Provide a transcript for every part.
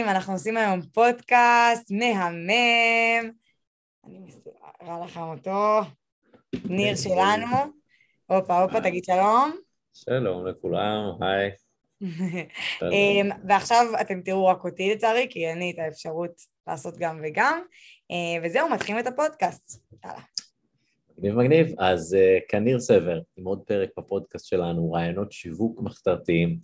אנחנו עושים היום פודקאסט מהמם. אני מסירה לכם אותו. ניר שלנו. הופה, הופה, תגיד שלום. שלום לכולם, היי. אמ, ועכשיו אתם תראו רק אותי לצערי, כי אין לי את האפשרות לעשות גם וגם. אה, וזהו, מתחילים את הפודקאסט. יאללה. מגניב מגניב. אז uh, כאן ניר סבר, עם עוד פרק בפודקאסט שלנו, רעיונות שיווק מחתרתיים.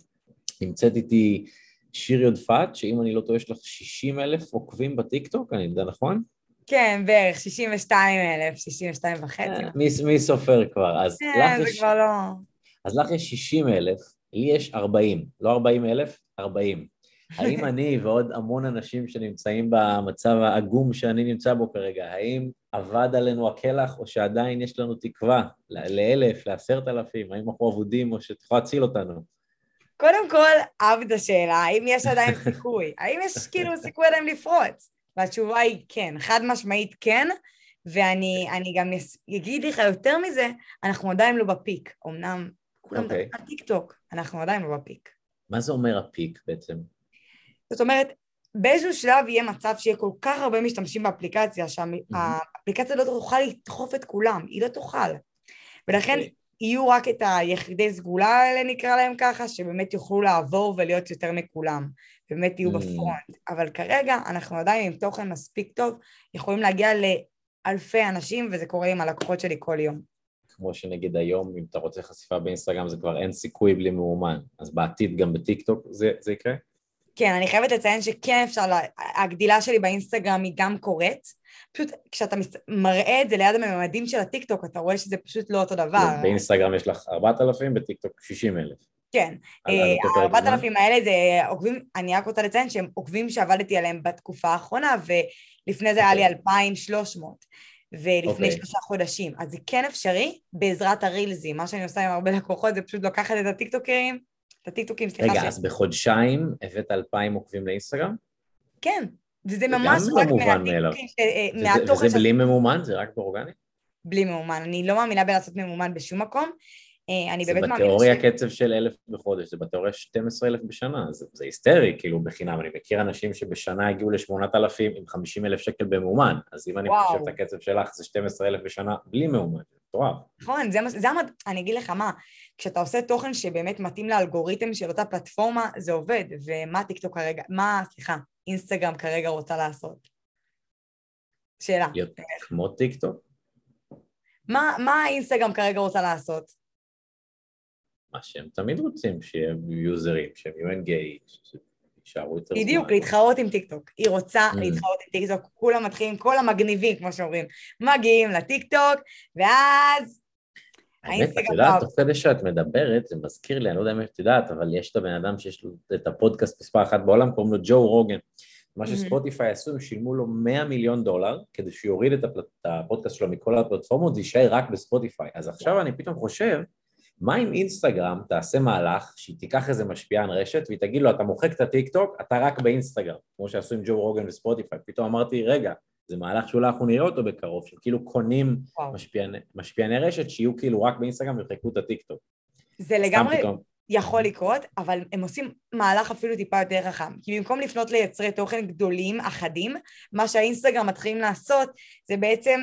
נמצאת איתי שיר יודפת, שאם אני לא טועה, יש לך 60 אלף עוקבים בטיקטוק, אני יודע נכון? כן, בערך 62 אלף, 62 וחצי. אה, מי, מי סופר כבר? אז כן, זה יש... כבר לא... אז לך יש 60 אלף, לי יש 40, לא 40 אלף, 40. האם אני ועוד המון אנשים שנמצאים במצב העגום שאני נמצא בו כרגע, האם אבד עלינו הקלח או שעדיין יש לנו תקווה לאלף, לעשרת אלפים, האם אנחנו אבודים או שאת יכולה להציל אותנו? קודם כל, עבד השאלה, האם יש עדיין סיכוי? האם יש כאילו סיכוי עדיין לפרוץ? והתשובה היא כן, חד משמעית כן, ואני גם אגיד לך יותר מזה, אנחנו עדיין לא בפיק. אמנם כולם מדברים okay. על טיק טוק, אנחנו עדיין לא בפיק. מה זה אומר הפיק בעצם? זאת אומרת, באיזשהו שלב יהיה מצב שיהיה כל כך הרבה משתמשים באפליקציה, שהאפליקציה לא תוכל לדחוף את כולם, היא לא תוכל. ולכן okay. יהיו רק את היחידי סגולה האלה נקרא להם ככה, שבאמת יוכלו לעבור ולהיות יותר מכולם, באמת יהיו mm. בפרונט. אבל כרגע אנחנו עדיין עם תוכן מספיק טוב, יכולים להגיע לאלפי אנשים, וזה קורה עם הלקוחות שלי כל יום. כמו שנגיד היום, אם אתה רוצה חשיפה באינסטגרם, זה כבר אין סיכוי בלי מאומן. אז בעתיד גם בטיק טוק זה, זה יקרה? כן, אני חייבת לציין שכן אפשר, לה... הגדילה שלי באינסטגרם היא גם קורית. פשוט כשאתה מראה את זה ליד הממדים של הטיקטוק, אתה רואה שזה פשוט לא אותו דבר. באינסטגרם יש לך 4,000, בטיקטוק 60,000. כן, ה-4,000 אה, האלה זה עוקבים, אני רק רוצה לציין שהם עוקבים שעבדתי עליהם בתקופה האחרונה, ולפני זה היה לי 2,300, אוקיי. ולפני אוקיי. שלושה חודשים. אז זה כן אפשרי בעזרת הרילזים. מה שאני עושה עם הרבה לקוחות זה פשוט לקחת את הטיקטוקרים, את הטיקטוקים, סליחה. רגע, אז בחודשיים הבאת 2,000 עוקבים לאינסטגרם? כן. וזה ממש רק לא מהטיקטוקים, מהתוכן... וזה בלי ממומן? זה רק באורגני? בלי ממומן. אני לא מאמינה בלעשות ממומן בשום מקום. אה, אני באמת מאמינה ש... זה בתיאוריה קצב של אלף בחודש, זה בתיאוריה 12 אלף בשנה, זה, זה היסטרי כאילו בחינם, אני מכיר אנשים שבשנה הגיעו ל-8,000 עם 50 אלף שקל בממומן, אז אם אני חושב את הקצב שלך זה 12 אלף בשנה בלי ממומן, מטורף. נכון, זה, זה המד... אני אגיד לך מה, כשאתה עושה תוכן שבאמת מתאים לאלגוריתם של אותה פלטפורמה, זה עובד, ומה טיקטוק כרגע, מה, סליחה, אינסטגרם כרגע רוצה לעשות? שאלה. כמו טיקטוק? מה, מה האינסטגרם כרגע רוצה לעשות? מה שהם תמיד רוצים, שיהיו יוזרים, שהם יהיו engaged, שישארו יותר זמן. בדיוק, להתחרות עם טיקטוק. היא רוצה mm. להתחרות עם טיקטוק, כולם מתחילים, כל המגניבים, כמו שאומרים, מגיעים לטיקטוק, ואז... האמת, את יודעת, תוך כדי שאת מדברת, זה מזכיר לי, אני לא יודע אם את יודעת, אבל יש את הבן אדם שיש לו את הפודקאסט מספר אחת בעולם, קוראים לו ג'ו רוגן. מה mm-hmm. שספוטיפיי עשו, הם שילמו לו 100 מיליון דולר, כדי שהוא יוריד את הפודקאסט שלו מכל הפלטפורמות, זה יישאר רק בספוטיפיי. אז עכשיו אני פתאום חושב, מה אם אינסטגרם תעשה מהלך שהיא תיקח איזה משפיען רשת והיא תגיד לו אתה מוחק את הטיק טוק, אתה רק באינסטגרם, כמו שעשו עם ג'ו רוגן וספוטיפיי, פתאום אמרתי רגע, זה מהלך שאולי אנחנו נראה אותו בקרוב, שכאילו קונים משפיעני, משפיעני רשת שיהיו כאילו רק באינסטגרם וימחקו את הטיק טוק. זה לגמרי פתאום... יכול לקרות, אבל הם עושים מהלך אפילו טיפה יותר חכם, כי במקום לפנות ליצרי תוכן גדולים, אחדים, מה שהאינסטגרם מתחילים לעשות זה בעצם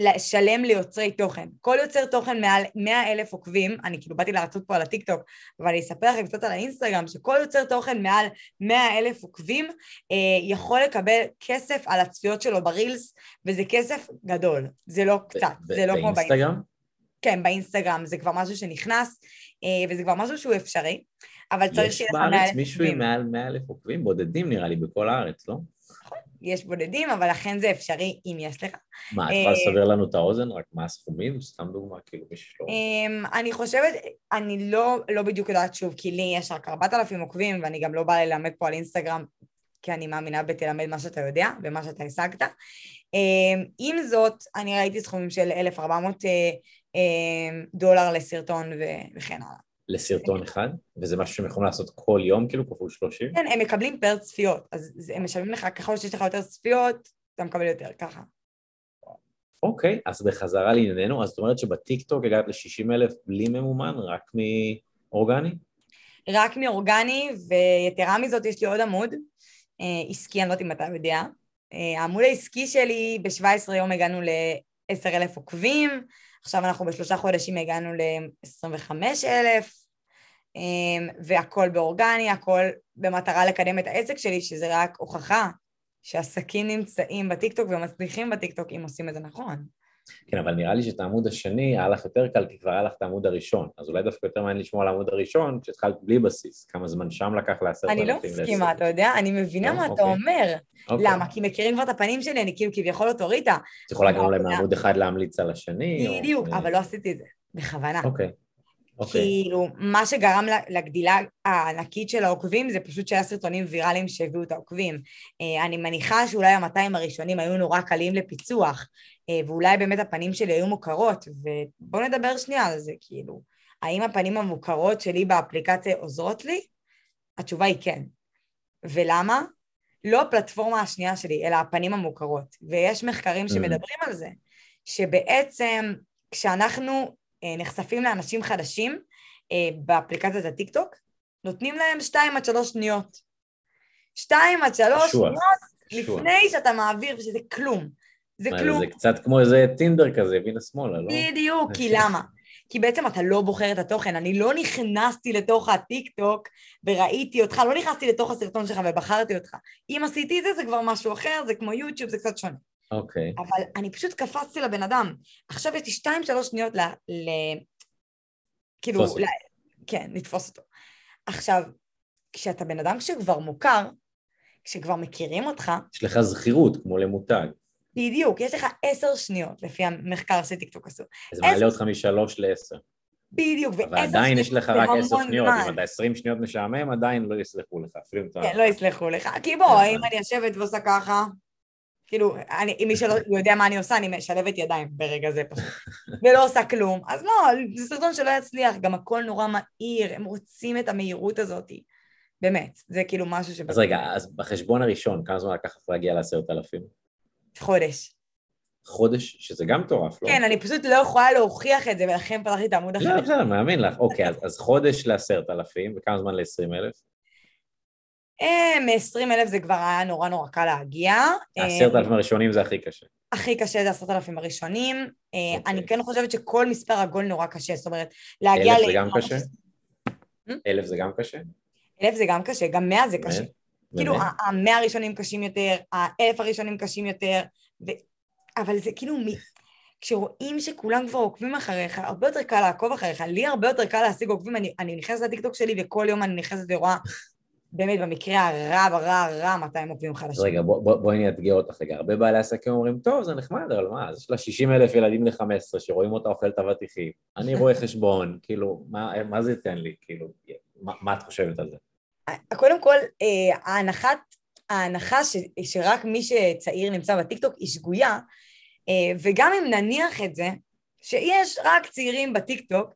לשלם ליוצרי תוכן. כל יוצר תוכן מעל 100 אלף עוקבים, אני כאילו באתי להרצות פה על הטיקטוק, אבל אני אספר לכם קצת על האינסטגרם, שכל יוצר תוכן מעל 100 אלף עוקבים אה, יכול לקבל כסף על הצפיות שלו ברילס, וזה כסף גדול, זה לא קצת, זה לא כמו באינסטגרם. כן, באינסטגרם, זה כבר משהו שנכנס, אה, וזה כבר משהו שהוא אפשרי, אבל צריך שיהיה לך 100 אלף עוקבים. יש בארץ מישהו עם מעל 100 אלף עוקבים? בודדים נראה לי בכל הארץ, לא? יש בודדים, אבל לכן זה אפשרי אם יש לך. מה, את יכולה לסבר לנו את האוזן? רק מה הסכומים? סתם דוגמה, כאילו מי שלא... אמ, אני חושבת, אני לא, לא בדיוק יודעת שוב, כי לי יש רק 4,000 עוקבים, ואני גם לא באה ללמד פה על אינסטגרם, כי אני מאמינה בתלמד מה שאתה יודע ומה שאתה השגת. אמ, עם זאת, אני ראיתי סכומים של 1,400 אה, אמ, דולר לסרטון וכן הלאה. לסרטון אחד, וזה משהו שהם יכולים לעשות כל יום, כאילו כפול 30? כן, הם מקבלים פר צפיות, אז הם משלמים לך, ככל שיש לך יותר צפיות, אתה מקבל יותר, ככה. אוקיי, אז בחזרה לענייננו, אז זאת אומרת שבטיק טוק הגעת ל-60 אלף בלי ממומן, רק מאורגני? רק מאורגני, ויתרה מזאת יש לי עוד עמוד, עסקי, אני לא יודעת אם אתה יודע. העמוד העסקי שלי, ב-17 יום הגענו ל-10,000 עוקבים, עכשיו אנחנו בשלושה חודשים הגענו ל-25,000, והכל באורגני, הכל במטרה לקדם את העסק שלי, שזה רק הוכחה שעסקים נמצאים בטיקטוק ומצליחים בטיקטוק אם עושים את זה נכון. כן, אבל נראה לי שאת העמוד השני היה לך יותר קל, כי כבר היה לך את העמוד הראשון. אז אולי דווקא יותר מעניין לשמוע על העמוד הראשון, כשהתחלת בלי בסיס. כמה זמן שם לקח לעשרת אלפים. אני לא מסכימה, אתה יודע? אני מבינה לא? מה אתה אוקיי. אומר. אוקיי. למה? כי מכירים כבר את הפנים שלי, אני כאילו כביכול אוטוריטה. את יכולה גם אולי מעמוד אחד להמליץ על השני? בדיוק, אבל לא עשיתי את זה, בכוונה. אוקיי. Okay. אוקיי. כאילו, מה שגרם לגדילה הענקית של העוקבים זה פשוט שהיה סרטונים ויראליים שהביאו את העוקבים. אה, אני מניחה שאולי המאתיים הראשונים היו נורא קלים לפיצוח, אה, ואולי באמת הפנים שלי היו מוכרות, ובואו נדבר שנייה על זה, כאילו, האם הפנים המוכרות שלי באפליקציה עוזרות לי? התשובה היא כן. ולמה? לא הפלטפורמה השנייה שלי, אלא הפנים המוכרות. ויש מחקרים mm. שמדברים על זה, שבעצם כשאנחנו נחשפים לאנשים חדשים אה, באפליקציית הטיקטוק, נותנים להם שתיים עד שלוש שניות. שתיים עד שלוש שניות לפני שאתה מעביר, ושזה כלום. זה כלום. זה קצת כמו איזה טינדר כזה, ימינה שמאלה, לא? בדיוק, כי למה? כי בעצם אתה לא בוחר את התוכן. אני לא נכנסתי לתוך הטיק-טוק וראיתי אותך, לא נכנסתי לתוך הסרטון שלך ובחרתי אותך. אם עשיתי את זה, זה כבר משהו אחר, זה כמו יוטיוב, זה קצת שונה. אוקיי. Okay. אבל אני פשוט קפצתי לבן אדם. עכשיו יש לי שתיים, שלוש שניות ל... ל... כאילו, ל... כן, לתפוס אותו. עכשיו, כשאתה בן אדם שכבר מוכר, כשכבר מכירים אותך... יש לך זכירות, כמו למותג. בדיוק, יש לך עשר שניות, לפי המחקר שטיקטוק עשו. זה מעלה אותך משלוש לעשר. בדיוק, ועשר שניות אבל עדיין יש לך רק עשר שניות, אם אתה עשרים שניות משעמם, עדיין לא יסלחו לך, אפילו אם אתה... כן, לא יסלחו לך, כי בוא, אם אני יושבת ועושה ככה, כאילו, אני, אם מי שלא יודע מה אני עושה, אני משלבת ידיים ברגע זה פשוט, ולא עושה כלום. אז לא, זה סרטון שלא יצליח, גם הכל נורא מהיר, הם רוצים את המהירות הזאת. באמת, זה כאילו משהו ש... אז רגע, אז בחשבון הראשון, כמה זמן לקח להגיע לעשרת אלפים? חודש. חודש, שזה גם מטורף, לא? כן, אני פשוט לא יכולה להוכיח את זה, ולכן פתחתי את העמוד אחר. לא, בסדר, מאמין לך. אוקיי, אז, אז חודש לעשרת אלפים, וכמה זמן לעשרים אלף? אה, מ-20 אלף זה כבר היה נורא נורא קל להגיע. עשרת אלפים הראשונים זה הכי קשה. הכי קשה זה עשרת אלפים הראשונים. אה, אוקיי. אני כן חושבת שכל מספר עגול נורא קשה, זאת אומרת, להגיע ל... אלף זה גם קשה? אלף זה גם קשה? אלף זה גם קשה, גם מאה זה קשה. כאילו, המאה הראשונים קשים יותר, האלף הראשונים קשים יותר, אבל זה כאילו, כשרואים שכולם כבר עוקבים אחריך, הרבה יותר קל לעקוב אחריך. לי הרבה יותר קל להשיג עוקבים, אני נכנסת לטיקטוק שלי וכל יום אני נכנסת ורואה באמת במקרה הרע, הרע, הרע, מתי הם עוקבים חדשים. רגע, בואי בוא, בוא אני אאתגר אותך רגע. הרבה בעלי עסקים אומרים, טוב, זה נחמד, אבל מה, יש לה 60 אלף ילדים ל-15 שרואים אותה אוכלת אבטיחים. אני רואה חשבון, כאילו, מה, מה זה ייתן לי? כאילו, מה, מה את חושבת על זה? קודם כל, אה, ההנחת, ההנחה ש, שרק מי שצעיר נמצא בטיקטוק היא שגויה, אה, וגם אם נניח את זה, שיש רק צעירים בטיקטוק,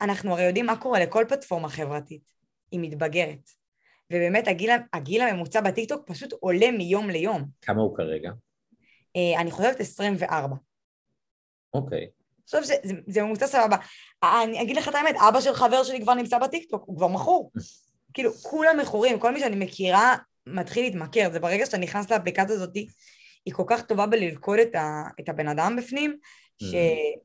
אנחנו הרי יודעים מה קורה לכל פלטפורמה חברתית, היא מתבגרת. ובאמת הגיל, הגיל הממוצע בטיקטוק פשוט עולה מיום ליום. כמה הוא כרגע? אה, אני חושבת 24. אוקיי. עכשיו זה, זה, זה ממוצע סבבה. אני אגיד לך את האמת, אבא של חבר שלי כבר נמצא בטיקטוק, הוא כבר מכור. כאילו, כולם מכורים, כל מי שאני מכירה מתחיל להתמכר. זה ברגע שאתה נכנס לאפליקציה הזאת, היא כל כך טובה בללכוד את, ה, את הבן אדם בפנים, ש... Mm.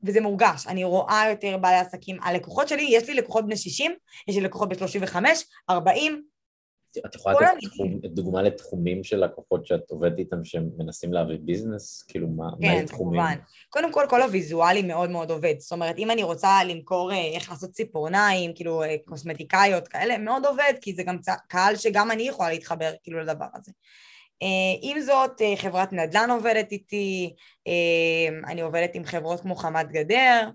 וזה מורגש. אני רואה יותר בעלי עסקים. הלקוחות שלי, יש לי לקוחות בני 60, יש לי לקוחות ב-35, 40, את יכולה לתת דוגמה לתחומים של לקוחות שאת עובדת איתם שהם מנסים להביא ביזנס? כאילו, מה, כן, מה תחומים? כן, כמובן. קודם כל, כל הוויזואלי מאוד מאוד עובד. זאת אומרת, אם אני רוצה למכור אה, איך לעשות ציפורניים, כאילו אה, קוסמטיקאיות כאלה, מאוד עובד, כי זה גם קהל שגם אני יכולה להתחבר כאילו לדבר הזה. אה, עם זאת, חברת נדל"ן עובדת איתי, אני עובדת עם חברות כמו חמת גדר,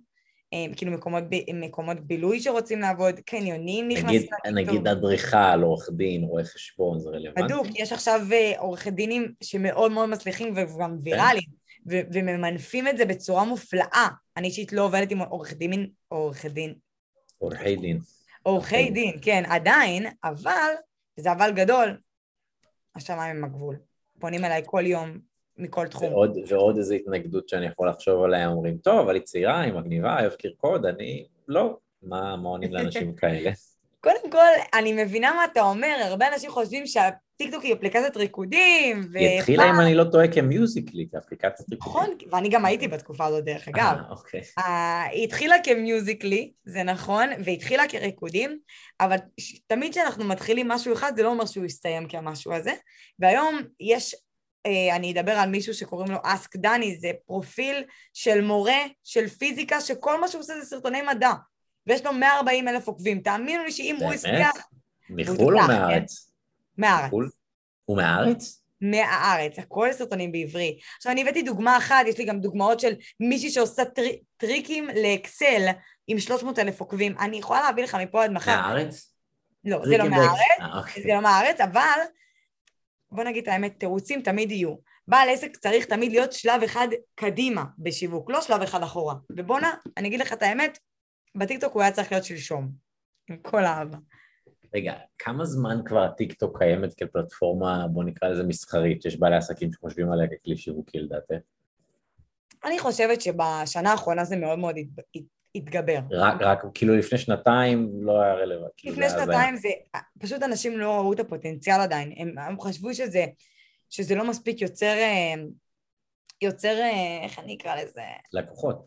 כאילו מקומות, מקומות בילוי שרוצים לעבוד, קניונים נכנסים לטיקטוק. נגיד אדריכל, עורך דין, רואה חשבון, זה רלוונטי? בדיוק, יש עכשיו אה, עורכי דינים שמאוד מאוד מצליחים וגם ויראליים, ו- וממנפים את זה בצורה מופלאה. אני אישית לא עובדת עם עורך דין, עורכי דין. עורכי דין. עורכי דין, כן, עדיין, אבל, זה אבל גדול, השמיים הם הגבול. פונים אליי כל יום מכל תחום. ועוד, ועוד איזו התנגדות שאני יכול לחשוב עליה, אומרים, טוב, אבל היא צעירה, היא מגניבה, אוהב קרקוד, אני לא. מה, מה עונים לאנשים כאלה? קודם כל, אני מבינה מה אתה אומר, הרבה אנשים חושבים שה... טיקטוק היא אפליקציית ריקודים. היא התחילה, אם אני לא טועה, כמיוזיקלי, כאפליקציית ריקודים. נכון, ואני גם הייתי בתקופה הזאת, דרך אגב. אה, אוקיי. היא התחילה כמיוזיקלי, זה נכון, והיא התחילה כריקודים, אבל תמיד כשאנחנו מתחילים משהו אחד, זה לא אומר שהוא יסתיים כמשהו הזה. והיום יש אה, אני אדבר על מישהו שקוראים לו אסק דני, זה פרופיל של מורה של פיזיקה, שכל מה שהוא עושה זה סרטוני מדע. ויש לו 140 אלף עוקבים. תאמינו לי שאם הוא יספיח... מחו"ל או מהארץ? מהארץ. הוא מהארץ? מהארץ, הכל סרטונים בעברית. עכשיו אני הבאתי דוגמה אחת, יש לי גם דוגמאות של מישהי שעושה טר... טריקים לאקסל עם 300 אלף עוקבים. אני יכולה להביא לך מפה עד מחר. מהארץ? לא, זה לא מהארץ, אה, אוקיי. זה לא מהארץ, אבל בוא נגיד את האמת, תירוצים תמיד יהיו. בעל עסק צריך תמיד להיות שלב אחד קדימה בשיווק, לא שלב אחד אחורה. ובואנה, אני אגיד לך את האמת, בטיקטוק הוא היה צריך להיות שלשום. עם כל האהבה. רגע, כמה זמן כבר הטיקטוק קיימת כפלטפורמה, בוא נקרא לזה מסחרית, שיש בעלי עסקים שחושבים עליה ככלי שיווקי לדעתך? אני חושבת שבשנה האחרונה זה מאוד מאוד התגבר. רק, רק כאילו לפני שנתיים לא היה רלוונטי. לפני שנתיים זה, פשוט אנשים לא ראו את הפוטנציאל עדיין, הם, הם חשבו שזה, שזה לא מספיק יוצר, אה, יוצר, אה, איך אני אקרא לזה? לקוחות.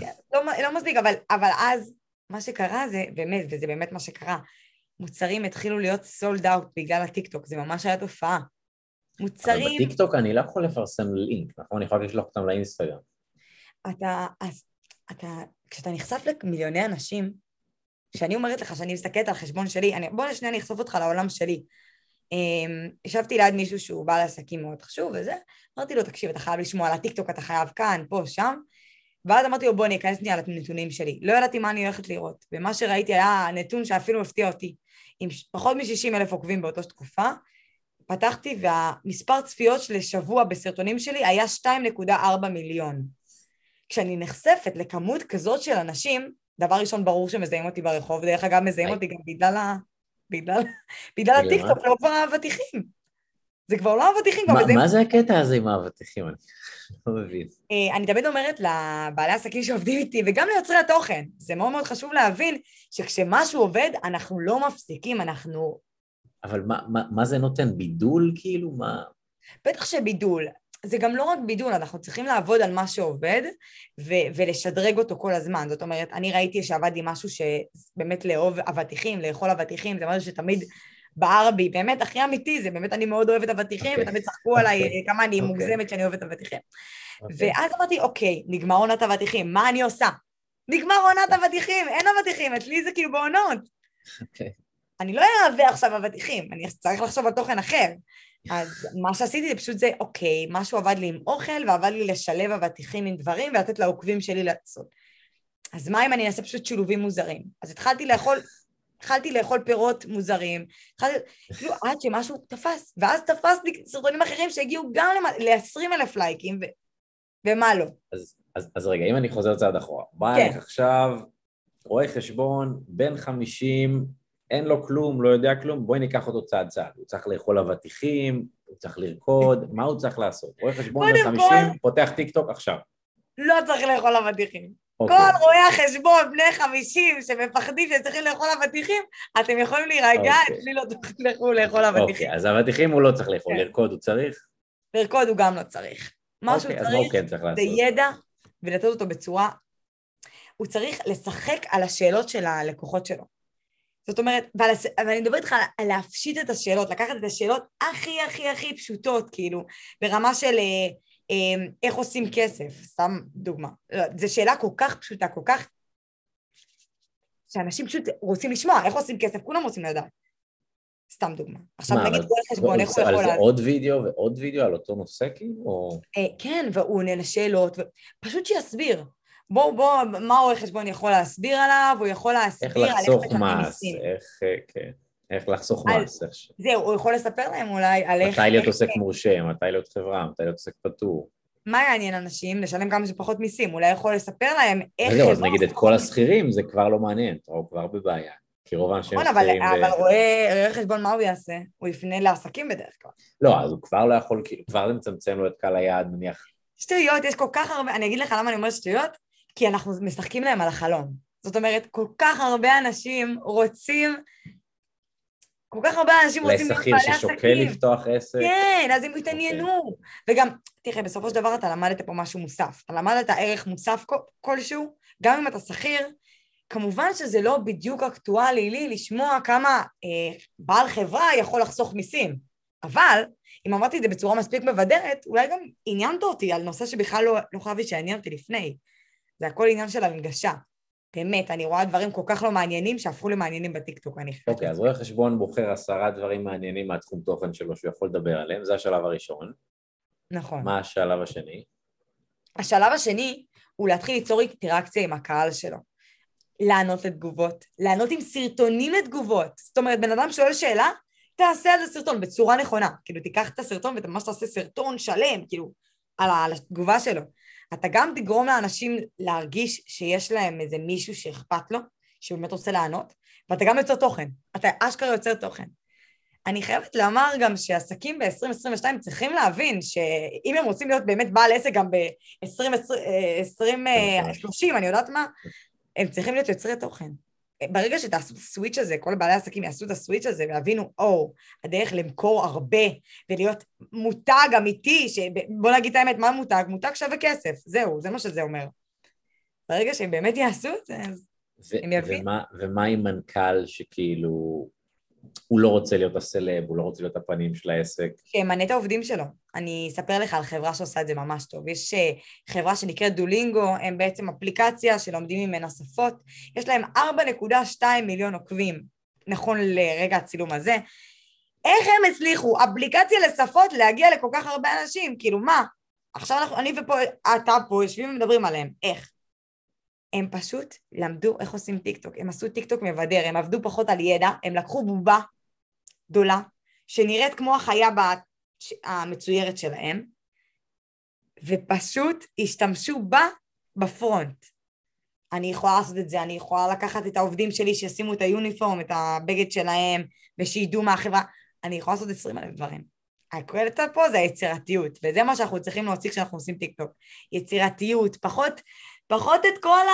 כן, לא, לא מספיק, אבל, אבל אז מה שקרה זה באמת, וזה באמת מה שקרה, מוצרים התחילו להיות sold out בגלל הטיקטוק, זה ממש היה תופעה. מוצרים... אבל בטיקטוק אני לא יכול לפרסם לינק, נכון? אני יכול לשלוח אותם לאינסטגרם. אתה, אז אתה, כשאתה נחשף למיליוני אנשים, כשאני אומרת לך שאני מסתכלת על חשבון שלי, אני, בוא שנייה אני אחשוף אותך לעולם שלי. Um, ישבתי ליד מישהו שהוא בעל עסקים מאוד חשוב וזה, אמרתי לו, תקשיב, אתה חייב לשמוע על הטיקטוק, אתה חייב כאן, פה, שם, ואז אמרתי לו, בוא אני אכנס שנייה לנתונים שלי. לא ידעתי מה אני הולכת לראות, ומה שראיתי היה נתון שאפילו הפתיע אותי. עם פחות מ-60 אלף עוקבים באותה תקופה, פתחתי והמספר צפיות לשבוע בסרטונים שלי היה 2.4 מיליון. כשאני נחשפת לכמות כזאת של אנשים, דבר ראשון ברור שמזהים אותי ברחוב, דרך אגב מזהים אותי גם בגלל ה... בגלל, בגלל הטיקטוק, לא כבר האבטיחים. זה כבר לא אבטיחים, כבר מזהים... מה זה הקטע הזה עם האבטיחים? אני לא מבין. אה, אני תמיד אומרת לבעלי עסקים שעובדים איתי, וגם ליוצרי התוכן, זה מאוד מאוד חשוב להבין שכשמשהו עובד, אנחנו לא מפסיקים, אנחנו... אבל מה, מה, מה זה נותן? בידול כאילו? מה... בטח שבידול. זה גם לא רק בידול, אנחנו צריכים לעבוד על מה שעובד ו- ולשדרג אותו כל הזמן. זאת אומרת, אני ראיתי שעבד לי משהו שבאמת לאהוב אבטיחים, לאכול אבטיחים, זה משהו שתמיד בער בי, באמת הכי אמיתי, זה באמת אני מאוד אוהבת אבטיחים, okay. ותמיד צחקו okay. עליי okay. כמה אני okay. מוגזמת שאני אוהבת אבטיחים. Okay. ואז אמרתי, אוקיי, נגמר עונת אבטיחים, מה אני עושה? נגמר עונת אבטיחים, אין אבטיחים, אצלי זה כאילו בעונות. Okay. אני לא אעבה עכשיו אבטיחים, אני צריך לחשוב על תוכן אחר. אז מה שעשיתי זה פשוט זה, אוקיי, משהו עבד לי עם אוכל ועבד לי לשלב אבטיחים עם דברים ולתת לעוקבים שלי לעשות. אז מה אם אני אעשה פשוט שילובים מוזרים? אז התחלתי לאכול, התחלתי לאכול פירות מוזרים, התחלתי, כאילו עד שמשהו תפס, ואז תפס לי סרטונים אחרים שהגיעו גם ל-20 אלף לייקים, ו... ומה לא. אז, אז, אז רגע, אם אני חוזר צעד אחורה, בא כן. עכשיו, רואה חשבון, בן 50, אין לו כלום, לא יודע כלום, בואי ניקח אותו צעד צעד. הוא צריך לאכול אבטיחים, הוא צריך לרקוד, מה הוא צריך לעשות? רואה חשבון בן 50, פותח טיק טוק עכשיו. לא צריך לאכול אבטיחים. אוקיי. כל רואי החשבון, בני 50, שמפחדים שהם צריכים לאכול אבטיחים, אתם יכולים להירגע, אצלי אוקיי. לא תצטרכו לאכול אבטיחים. אוקיי, אז אבטיחים הוא לא צריך לאכול. כן. לרקוד הוא צריך? לרקוד הוא גם לא צריך. מה שהוא צריך, כן צריך זה ידע, ולתת אותו בצורה... הוא צריך לשחק על השאלות של הלקוחות שלו. זאת אומרת, ואני מדברת איתך על להפשיט את השאלות, לקחת את השאלות הכי הכי הכי פשוטות, כאילו, ברמה של אה, אה, איך עושים כסף, סתם דוגמה. לא, זו שאלה כל כך פשוטה, כל כך... שאנשים פשוט רוצים לשמוע, איך עושים כסף, כולם רוצים לדעת. סתם דוגמה. עכשיו מה, נגיד כל חשבון, איך הוא יכול... על זה עוד וידאו ועוד וידאו על אותו נושא כאילו? אה, כן, והוא עונה לשאלות, פשוט שיסביר. בואו, בואו, מה רואה חשבון יכול להסביר עליו, הוא יכול להסביר על איך לחסוך מס, איך, אה, כן, איך לחסוך מס. איך. זהו, הוא יכול לספר להם אולי על איך... מתי להיות עוסק מורשה, מתי להיות חברה, מתי להיות עוסק פטור. מה יעניין אנשים? לשלם כמה שפחות מיסים, אולי יכול לספר להם איך... זהו, אז נגיד את כל השכירים זה כבר לא מעניין, הוא כבר בבעיה. כי רוב האנשים נכון, שכירים... אבל רואה חשבון מה הוא יעשה? הוא יפנה לעסקים בדרך כלל. לא, אז הוא כבר לא יכול, כאילו, כבר זה מצמצם לו את קהל היעד, נניח. שטויות, יש כל כך הרבה, אני אגיד לך למה אני אומרת שטויות, כי אנחנו משחקים להם על החלום. זאת אומרת, כל כך הרבה אנשים רוצים כל כך הרבה אנשים רוצים להיות בעלי עסקים. לשכיר ששוקל לפתוח עסק. כן, אז הם יתעניינו. Okay. אוקיי. וגם, תראה, בסופו של דבר אתה למדת פה משהו מוסף. אתה למדת ערך מוסף כלשהו, גם אם אתה שכיר, כמובן שזה לא בדיוק אקטואלי לי לשמוע כמה אה, בעל חברה יכול לחסוך מיסים. אבל, אם אמרתי את זה בצורה מספיק מבדרת, אולי גם עניינת אותי על נושא שבכלל לא, לא חייבי שעניין אותי לפני. זה הכל עניין של הנגשה. באמת, אני רואה דברים כל כך לא מעניינים שהפכו למעניינים בטיקטוק, אני חושבת. אוקיי, אז רואה חשבון בוחר עשרה דברים מעניינים מהתחום תוכן שלו שהוא יכול לדבר עליהם, זה השלב הראשון. נכון. מה השלב השני? השלב השני הוא להתחיל ליצור אינטראקציה עם הקהל שלו. לענות לתגובות, לענות עם סרטונים לתגובות. זאת אומרת, בן אדם שואל שאלה, תעשה על זה סרטון בצורה נכונה. כאילו, תיקח את הסרטון וממש תעשה סרטון שלם, כאילו, על התגובה שלו. אתה גם תגרום לאנשים להרגיש שיש להם איזה מישהו שאכפת לו, שבאמת רוצה לענות, ואתה גם יוצר תוכן. אתה אשכרה יוצר תוכן. אני חייבת לומר גם שעסקים ב-2022 צריכים להבין שאם הם רוצים להיות באמת בעל עסק גם ב-2030, אה, אני יודעת מה, הם צריכים להיות יוצרי תוכן. ברגע שתעשו את הסוויץ' הזה, כל בעלי העסקים יעשו את הסוויץ' הזה ויבינו, או, הדרך למכור הרבה ולהיות מותג אמיתי, בוא נגיד את האמת, מה מותג? מותג שווה כסף, זהו, זה מה שזה אומר. ברגע שהם באמת יעשו את זה, אז הם יבינו. ומה, ומה עם מנכ"ל שכאילו הוא לא רוצה להיות הסלב, הוא לא רוצה להיות הפנים של העסק. שימנה את העובדים שלו. אני אספר לך על חברה שעושה את זה ממש טוב. יש אה, חברה שנקראת דולינגו, הם בעצם אפליקציה שלומדים ממנה שפות. יש להם 4.2 מיליון עוקבים, נכון לרגע הצילום הזה. איך הם הצליחו, אפליקציה לשפות, להגיע לכל כך הרבה אנשים? כאילו, מה? עכשיו אנחנו, אני ופה, אתה פה, יושבים ומדברים עליהם. איך? הם פשוט למדו איך עושים טיק טוק, הם עשו טיק טוק מבדר, הם עבדו פחות על ידע, הם לקחו בובה גדולה, שנראית כמו החיה המצוירת שלהם, ופשוט השתמשו בה ב front. אני יכולה לעשות את זה, אני יכולה לקחת את העובדים שלי שישימו את היוניפורם, את הבגד שלהם, ושידעו מה החברה, אני יכולה לעשות עשרים אלף דברים. הקרדיט פה זה היצירתיות, וזה מה שאנחנו צריכים להוציא כשאנחנו עושים טיק טוק. יצירתיות, פחות פחות את כל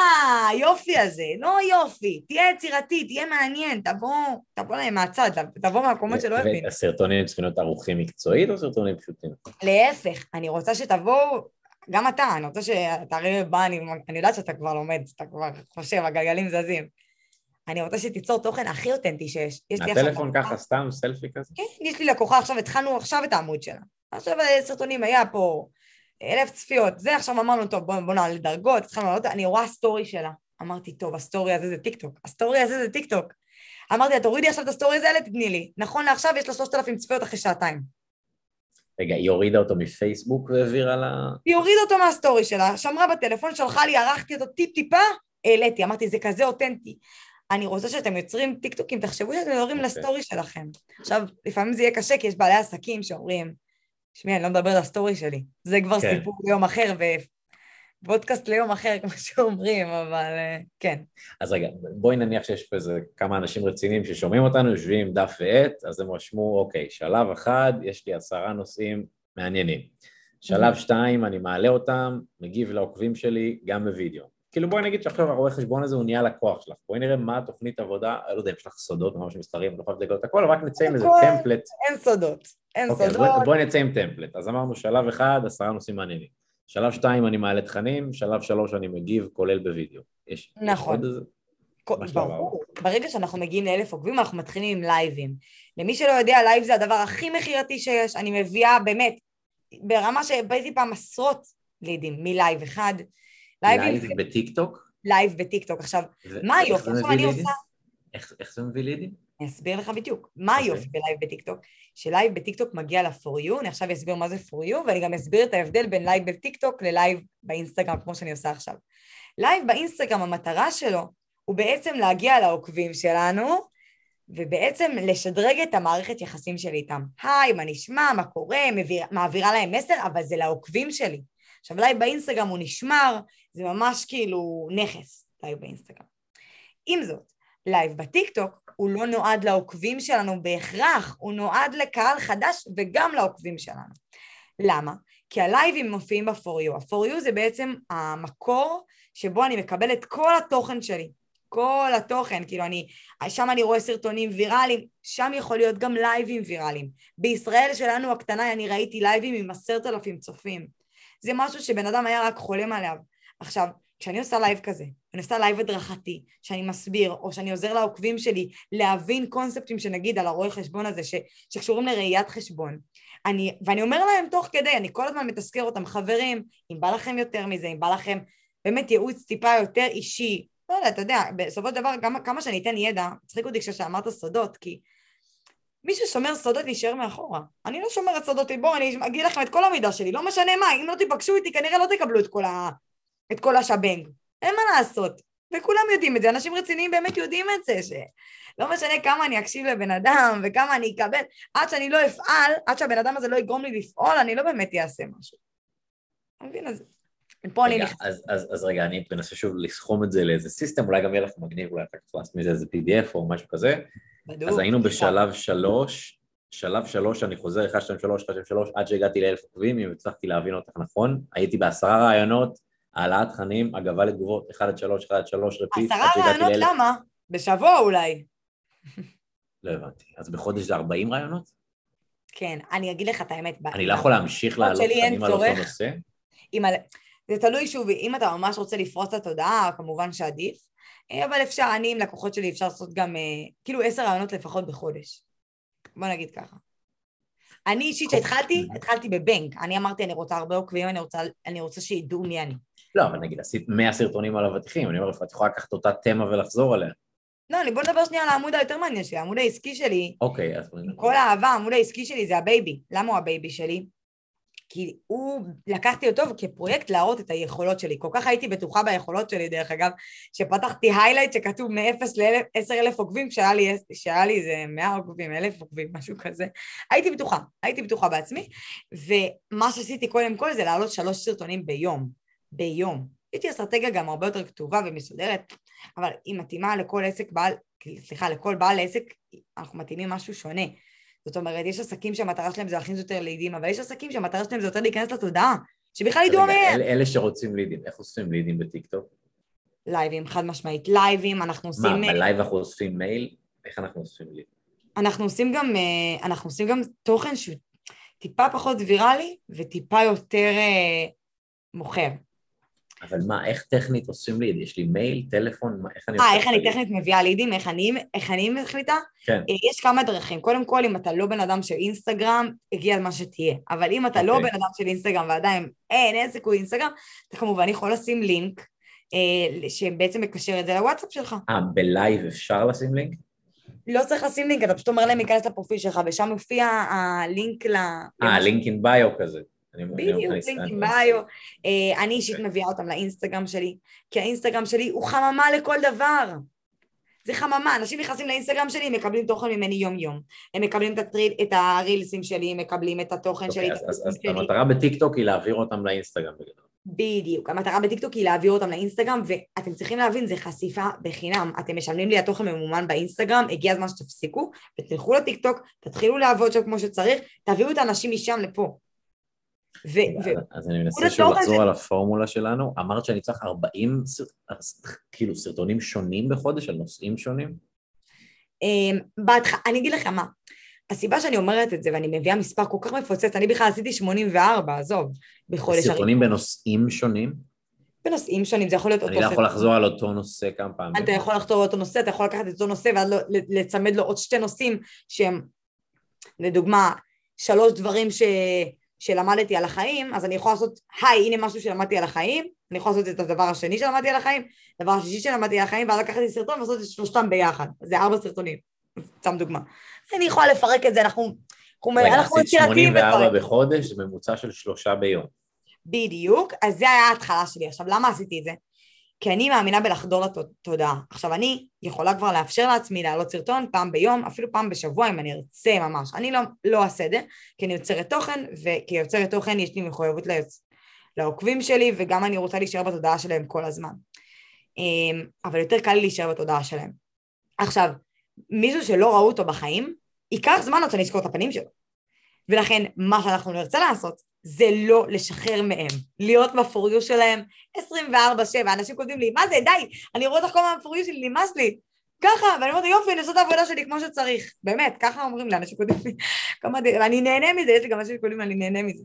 היופי הזה, לא יופי, תהיה יצירתי, תהיה מעניין, תבוא, תבוא להם מהצד, תבוא מהמקומות שלא הבין. והסרטונים צריכים להיות ערוכים מקצועית או סרטונים פשוטים? להפך, אני רוצה שתבואו, גם אתה, אני רוצה שאתה הרי בא, אני, אני יודעת שאתה כבר לומד, אתה כבר חושב, הגלגלים זזים. אני רוצה שתיצור תוכן הכי אותנטי שיש. הטלפון ככה סתם, סלפי כזה? כן, יש לי לקוחה עכשיו, התחלנו עכשיו את העמוד שלה. עכשיו סרטונים היה פה אלף צפיות, זה עכשיו אמרנו, טוב בוא, בוא נעלה דרגות, התחלנו לעלות, אני רואה סטורי שלה. אמרתי, טוב, הסטורי הזה זה טיק טוק, הסטורי הזה זה טיק טוק. אמרתי לה, תורידי עכשיו את הסטורי הזה, תתני לי. נכון לעכשיו יש לה שלושת אלפים צפיות אחרי שעתיים. רגע, היא הורידה אותו מפייסבוק והעבירה לה... היא הורידה אותו מהסטורי שלה, שמרה בטלפון, שלחה לי, ערכתי אותו טיפ-טיפה, העליתי, אמרתי, זה כזה אותנטי. אני רוצה שאתם יוצרים טיקטוקים, תחשבו שאתם יורים okay. אוקיי. לסטורי שלכם. עכשיו, לפעמים זה יהיה קשה, כי יש בעלי עסקים שאומרים, תשמעי, אני לא מדברת על הסטורי שלי. זה כבר כן. סיפור ליום אחר, ופודקאסט ליום אחר, כמו שאומרים, אבל uh, כן. אז רגע, בואי נניח שיש פה איזה כמה אנשים רציניים ששומעים אותנו, יושבים עם דף ועט, אז הם רשמו, אוקיי, שלב אחד, יש לי עשרה נושאים מעניינים. שלב. שתיים, אני מעלה אותם, מגיב לעוקבים שלי, גם בווידאו. כאילו בואי נגיד שעכשיו הרואה חשבון הזה הוא נהיה לקוח שלך, בואי נראה מה התוכנית עבודה, לא יודע אם יש לך סודות ממש מסתרים, אני לא לדגל את הכל, רק נצא עם איזה טמפלט. אין סודות, אין אוקיי, סודות. בואי בוא נצא עם טמפלט, אז אמרנו שלב אחד, עשרה נושאים מעניינים. שלב שתיים אני מעלה תכנים, שלב שלוש אני מגיב, כולל בווידאו. יש, נכון. יש עוד ברור. ברגע שאנחנו מגיעים לאלף עוקבים, אנחנו מתחילים עם לייבים. למי שלא יודע, לייב זה הדבר הכי מכירתי שיש, אני מביאה באמת, ברמה שהבאתי פעם עשרות לידים מלייב אחד. לייב בטיקטוק? לייב בטיקטוק. עכשיו, מה היופי? עכשיו אני עושה... איך זה מביא לידים? אני אסביר לך בדיוק. מה אוקיי. היופי בלייב בטיקטוק? שלייב בטיקטוק מגיע ל-for you, אני עכשיו אסביר מה זה for you, ואני גם אסביר את ההבדל בין לייב בטיקטוק ללייב באינסטגרם, כמו שאני עושה עכשיו. לייב באינסטגרם, המטרה שלו הוא בעצם להגיע לעוקבים שלנו, ובעצם לשדרג את המערכת יחסים שלי איתם. היי, מה נשמע, מה קורה, מעבירה להם מסר, אבל זה לעוקבים שלי. עכשיו לייב באינסטגרם הוא נשמר, זה ממש כאילו נכס, לייב באינסטגרם. עם זאת, לייב בטיקטוק הוא לא נועד לעוקבים שלנו בהכרח, הוא נועד לקהל חדש וגם לעוקבים שלנו. למה? כי הלייבים מופיעים ב-for you. ה-for you זה בעצם המקור שבו אני מקבל את כל התוכן שלי. כל התוכן, כאילו אני, שם אני רואה סרטונים ויראליים, שם יכול להיות גם לייבים ויראליים. בישראל שלנו הקטנה אני ראיתי לייבים עם עשרת אלפים צופים. זה משהו שבן אדם היה רק חולם עליו. עכשיו, כשאני עושה לייב כזה, אני עושה לייב הדרכתי, שאני מסביר, או שאני עוזר לעוקבים שלי להבין קונספטים שנגיד על הרואה חשבון הזה, ש, שקשורים לראיית חשבון, אני, ואני אומר להם תוך כדי, אני כל הזמן מתזכר אותם, חברים, אם בא לכם יותר מזה, אם בא לכם באמת ייעוץ טיפה יותר אישי, לא יודע, אתה יודע, בסופו של דבר, כמה, כמה שאני אתן ידע, צחיק אותי כשאמרת סודות, כי מי ששומר סודות יישאר מאחורה. אני לא שומרת סודות, בואו, אני אגיד לכם את כל המידע שלי, לא משנה מה, אם לא תיפגשו איתי, כנראה לא תקבלו את כל, ה... את כל השבנג. אין מה לעשות. וכולם יודעים את זה, אנשים רציניים באמת יודעים את זה, שלא משנה כמה אני אקשיב לבן אדם וכמה אני אקבל, עד שאני לא אפעל, עד שהבן אדם הזה לא יגרום לי לפעול, אני לא באמת אעשה משהו. אתה מבין? אז פה אני נכנס. אז, אז, אז רגע, אני מנסה שוב לסכום את זה לאיזה system, אולי גם יהיה לך מגניב, אולי כך לעשות מזה איזה PDF או משהו כזה. בדיוק. אז היינו בשלב שלוש, שלב שלוש, אני חוזר, 1, 2, 3, 1, 2, 3, עד שהגעתי לאלף עוקבים, אם הצלחתי להבין אותך נכון, הייתי בעשרה רעיונות, העלאת תכנים, הגבה לתגובות, 1 עד 3, 1 עד 3, repeat. עשרה רעיונות למה? בשבוע אולי. לא הבנתי. אז בחודש זה 40 רעיונות? כן, אני אגיד לך את האמת. אני לא יכול להמשיך לעלות תכנים על אותו נושא? זה תלוי שוב, אם אתה ממש רוצה לפרוץ את התודעה, כמובן שעדיף, אה, אבל אפשר, אני עם לקוחות שלי אפשר לעשות גם, אה, כאילו עשר רעיונות לפחות בחודש. בוא נגיד ככה. אני אישית שהתחלתי, התחלתי בבנק. אני אמרתי, אני רוצה הרבה עוקבים, אני רוצה, אני רוצה שידעו מי אני. לא, אבל נגיד עשית 100 סרטונים על אבטיחים, אני אומר, את יכולה לקחת אותה תמה ולחזור עליה. לא, אני בוא נדבר שנייה על העמוד היותר מעניין שלי, העמוד העסקי שלי. אוקיי, אז... כל האהבה, העמוד העסקי שלי זה הבייבי. למה הוא הבייבי שלי? כי הוא, לקחתי אותו כפרויקט להראות את היכולות שלי. כל כך הייתי בטוחה ביכולות שלי, דרך אגב, שפתחתי היילייט שכתוב מ-0 ל-10 אלף עוקבים, כשהיה לי, כשהיה לי איזה 100 עוקבים, 1,000 עוקבים, משהו כזה. הייתי בטוחה, הייתי בטוחה בעצמי, ומה שעשיתי קודם כל זה להעלות שלוש סרטונים ביום. ביום. לי אסטרטגיה גם הרבה יותר כתובה ומסודרת, אבל היא מתאימה לכל עסק בעל, סליחה, לכל בעל עסק, אנחנו מתאימים משהו שונה. זאת אומרת, יש עסקים שהמטרה שלהם זה להכניס יותר לידים, אבל יש עסקים שהמטרה שלהם זה יותר להיכנס לתודעה, שבכלל ידעו מהם. אלה שרוצים לידים, איך עושים לידים בטיקטוק? לייבים, חד משמעית. לייבים, אנחנו עושים... מה, בלייב אנחנו אוספים מייל? איך אנחנו אוספים לידים? אנחנו עושים גם, אה, אנחנו עושים גם תוכן שהוא טיפה פחות ויראלי וטיפה יותר אה, מוכר. אבל מה, איך טכנית עושים ליד? יש לי מייל, טלפון, מה, איך אני? אה, איך אני טכנית מביאה לידים, איך אני, איך אני מחליטה? כן. אה, יש כמה דרכים. קודם כל, אם אתה לא בן אדם של אינסטגרם, הגיע הזמן שתהיה. אבל אם אתה אוקיי. לא אוקיי. בן אדם של אינסטגרם ועדיין אין, אין סיכוי אינסטגרם, אתה כמובן יכול לשים לינק אה, שבעצם מקשר את זה לוואטסאפ שלך. אה, בלייב אפשר לשים לינק? לא צריך לשים לינק, אתה פשוט אומר להם להיכנס לפרופיל שלך, ושם מופיע הלינק ל... אה, לינק אין ביו כזה. בדיוק, לינקים ביו. אה, אני אישית מביאה אותם לאינסטגרם שלי, כי האינסטגרם שלי הוא חממה לכל דבר. זה חממה, אנשים נכנסים לאינסטגרם שלי, הם מקבלים תוכן ממני יום-יום. הם מקבלים את, הטריל, את הרילסים שלי, הם מקבלים את התוכן שלי. אז, אז, אז המטרה בטיקטוק היא להעביר אותם לאינסטגרם בגדול. בדיוק, המטרה בטיקטוק היא להעביר אותם לאינסטגרם ואתם צריכים להבין, זה חשיפה בחינם, אתם משלמים לי התוכן ממומן באינסטגרם, הגיע הזמן שתפסיקו ותלכו לטיקטוק, תתחילו לעבוד שם כמו שצריך, תביאו את האנשים משם לפה. אז אני מנסה שוב לחזור על הפורמולה שלנו. אמרת שאני צריך 40 כאילו סרטונים שונים בחודש על נושאים שונים? אמ, אני אגיד לכם מה, הסיבה שאני אומרת את זה ואני מביאה מספר כל כך מפוצץ, אני בכלל עשיתי 84, עזוב, בחודש. סרטונים בנושאים שונים? בנושאים שונים, זה יכול להיות אותו סרטון. אני לא יכול לחזור על אותו נושא כמה פעמים. אתה יכול לחזור על אותו נושא, אתה יכול לקחת את אותו נושא ואז לצמד לו עוד שתי נושאים שהם, לדוגמה, שלוש דברים ש... שלמדתי על החיים, אז אני יכולה לעשות, היי, הנה משהו שלמדתי על החיים, אני יכולה לעשות את הדבר השני שלמדתי על החיים, הדבר השלישי שלמדתי על החיים, ואז לקחתי סרטון ולעשות את שלושתם ביחד. זה ארבע סרטונים, סתם דוגמה. אני יכולה לפרק את זה, אנחנו... רגע, עשית 84 בחודש, זה ממוצע של שלושה ביום. בדיוק, אז זה היה ההתחלה שלי. עכשיו, למה עשיתי את זה? כי אני מאמינה בלחדור לתודעה. עכשיו, אני יכולה כבר לאפשר לעצמי להעלות סרטון פעם ביום, אפילו פעם בשבוע אם אני ארצה ממש. אני לא, לא אעשה את זה, כי אני יוצרת תוכן, וכיוצרת תוכן יש לי מחויבות ליוצ... לעוקבים שלי, וגם אני רוצה להישאר בתודעה שלהם כל הזמן. אמ, אבל יותר קל לי להישאר בתודעה שלהם. עכשיו, מישהו שלא ראו אותו בחיים, ייקח זמן עד שאני אזכור את הפנים שלו. ולכן, מה שאנחנו נרצה לעשות, זה לא לשחרר מהם, להיות בפוריו שלהם 24-7, אנשים כותבים לי, מה זה, די, אני רואה אותך כל הזמן בפוריו שלי, נמאס לי, ככה, ואני אומרת, יופי, אני עושה את העבודה שלי כמו שצריך, באמת, ככה אומרים לי, אנשים כותבים לי, כמה, ואני נהנה מזה, יש לי גם אנשים שכותבים, אני נהנה מזה.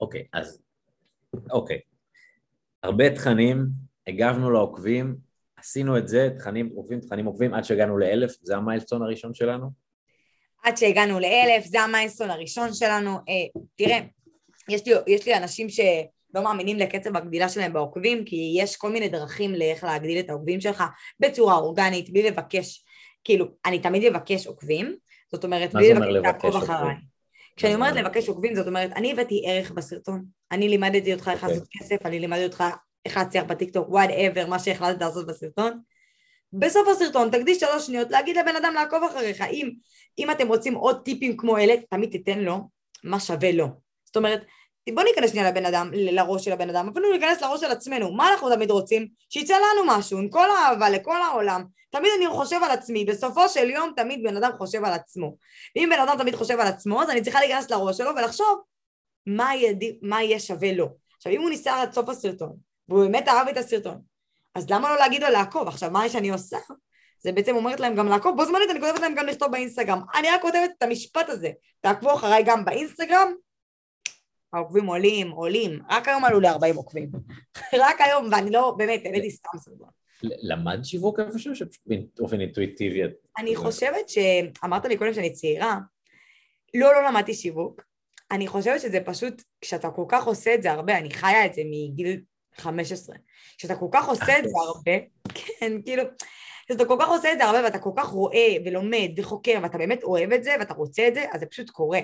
אוקיי, okay, אז, אוקיי, okay. הרבה תכנים, הגבנו לעוקבים, עשינו את זה, תכנים עוקבים, תכנים עוקבים, עד שהגענו לאלף, זה המיילסטון הראשון שלנו? עד שהגענו לאלף, זה המיילסטון הראשון שלנו. אה, תראה, יש לי, יש לי אנשים שלא מאמינים לקצב הגדילה שלהם בעוקבים, כי יש כל מיני דרכים לאיך להגדיל את העוקבים שלך בצורה אורגנית, בלי לבקש, כאילו, אני תמיד אבקש עוקבים, זאת אומרת, בלי לבקש לעקוב אחריי. כשאני אומרת לבקש עוקבים, זאת אומרת, אני הבאתי ערך בסרטון, אני לימדתי אותך איך לעשות כסף, אני לימדתי אותך איך להצליח בטיקטוק, וואט מה שהחלטת לעשות בסרטון. בסוף הסרטון תקדיש שלוש שניות להגיד לבן אדם לעקוב אחריך, אם, אם אתם רוצים עוד טיפים כמו אלה, תמיד תיתן לו מה שווה לו. זאת אומרת, בוא ניכנס שנייה לבן אדם, לראש של הבן אדם, אפילו ניכנס לראש של עצמנו, מה אנחנו תמיד רוצים? שיצא לנו משהו, עם כל האהבה לכל העולם. תמיד אני חושב על עצמי, בסופו של יום תמיד בן אדם חושב על עצמו. ואם בן אדם תמיד חושב על עצמו, אז אני צריכה להיכנס לראש שלו ולחשוב מה יהיה, מה יהיה שווה לו. עכשיו אם הוא ניסה עד סוף הסרטון, והוא באמת אהב את הסרטון, אז למה לא להגיד לו לעקוב? עכשיו מה שאני עושה? זה בעצם אומרת להם גם לעקוב, בו זמנית אני כותבת להם גם לכתוב באינסטגרם. אני רק כותבת את המשפט הזה, תעקבו אחריי גם באינסטגרם, העוקבים עולים, עולים, רק היום עלו ל-40 עוקבים. רק היום, ואני לא, באמת, העליתי סתם סרטון. למד שיווק איפשהו שפשוט באופן אינטואיטיבי? אני חושבת ש... אמרת לי קודם שאני צעירה, לא, לא למדתי שיווק. אני חושבת שזה פשוט, כשאתה כל כך עושה את זה הרבה, אני חיה את זה מגיל 15. כשאתה כל כך עושה את זה הרבה, כן, כאילו, כשאתה כל כך עושה את זה הרבה ואתה כל כך רואה ולומד וחוקר ואתה באמת אוהב את זה ואתה רוצה את זה, אז זה פשוט קורה.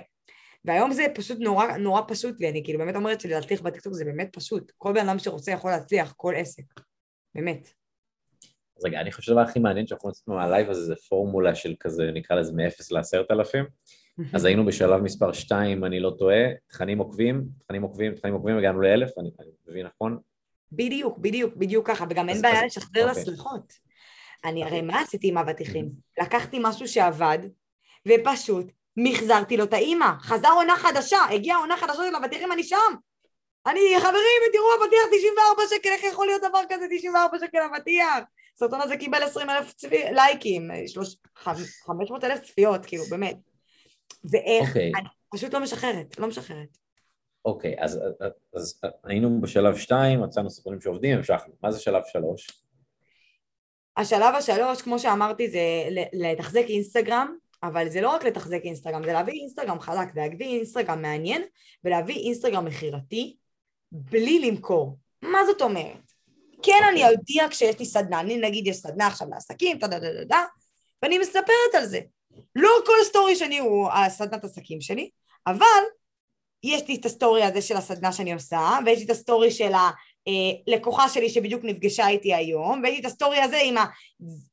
והיום זה פשוט נורא, נורא פשוט לי, אני כאילו באמת אומרת שלהצליח בטיקטוק זה באמת פשוט. כל בן אדם שרוצה יכול להצליח, כל עסק. באמת. אז רגע, אני חושב שהדבר הכי מעניין שאנחנו יצאנו מהלייב הזה זה פורמולה של כזה, נקרא לזה מ-0 ל-10,000. אז היינו בשלב מספר 2, אני לא טועה, תכנים עוקבים, תכנים עוקבים, תכנים עוקבים, הגענו ל-1000, אני, אני מבין נכון? בדיוק, בדיוק, בדיוק ככה, וגם אין בעיה לשחרר אוקיי. לסליחות. אני הרי מה עשיתי עם אבטיחים? לקחתי משהו שעבד, ופשוט מחזרתי לו את האימא. חזר עונה חדשה, הגיעה עונה חדשה של אבטיחים, אני שם. אני, חברים, תראו אבטיח 94 שקל, איך יכול להיות דבר כזה 94 שקל אבטיח? הסרטון הזה קיבל 20 אלף צפי... לייקים, 500 אלף צפיות, כאילו, באמת. ואיך, okay. אוקיי. אני פשוט לא משחררת, לא משחררת. אוקיי, okay, אז, אז, אז היינו בשלב 2, מצאנו סרטונים שעובדים, המשכנו. מה זה שלב 3? השלב השלוש, כמו שאמרתי, זה לתחזק אינסטגרם, אבל זה לא רק לתחזק אינסטגרם, זה להביא אינסטגרם חזק, זה להביא אינסטגרם מעניין, ולהביא אינסטגרם מכירתי, בלי למכור. מה זאת אומרת? כן, okay. אני אודיע כשיש לי סדנה, אני נגיד יש סדנה עכשיו לעסקים, טה דה דה דה ואני מספרת על זה. לא כל סטורי שלי הוא הסדנת עסקים שלי, אבל יש לי את הסטורי הזה של הסדנה שאני עושה, ויש לי את הסטורי של הלקוחה שלי שבדיוק נפגשה איתי היום, ויש לי את הסטורי הזה עם, ה,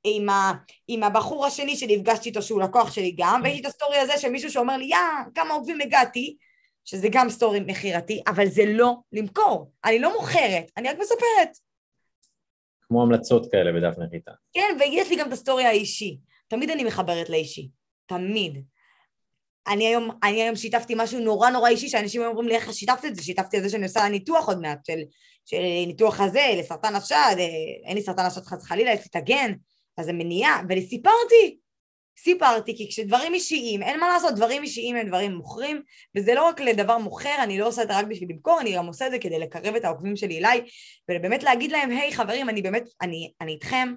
עם, ה, עם הבחור השני שנפגשתי איתו שהוא לקוח שלי גם, ויש לי את הסטורי הזה של מישהו שאומר לי, יא, כמה עוקבים הגעתי, שזה גם סטורי מכירתי, אבל זה לא למכור. אני לא מוכרת, אני רק מספרת. כמו המלצות כאלה בדף נחיתה. כן, ויש לי גם את הסטורי האישי. תמיד אני מחברת לאישי. תמיד. אני היום, אני היום שיתפתי משהו נורא נורא אישי, שאנשים אומרים לי איך שיתפת את זה, שיתפתי את זה שאני עושה ניתוח עוד מעט, של, של ניתוח הזה, לסרטן השד, אה, אין לי סרטן השד חס חלילה, יש לי את הגן, אז זה מניעה, וסיפרתי, סיפרתי, כי כשדברים אישיים, אין מה לעשות, דברים אישיים הם דברים מוכרים, וזה לא רק לדבר מוכר, אני לא עושה את זה רק בשביל למכור, אני גם עושה את זה כדי לקרב את העוקבים שלי אליי, ובאמת להגיד להם, היי חברים, אני באמת, אני, אני איתכם,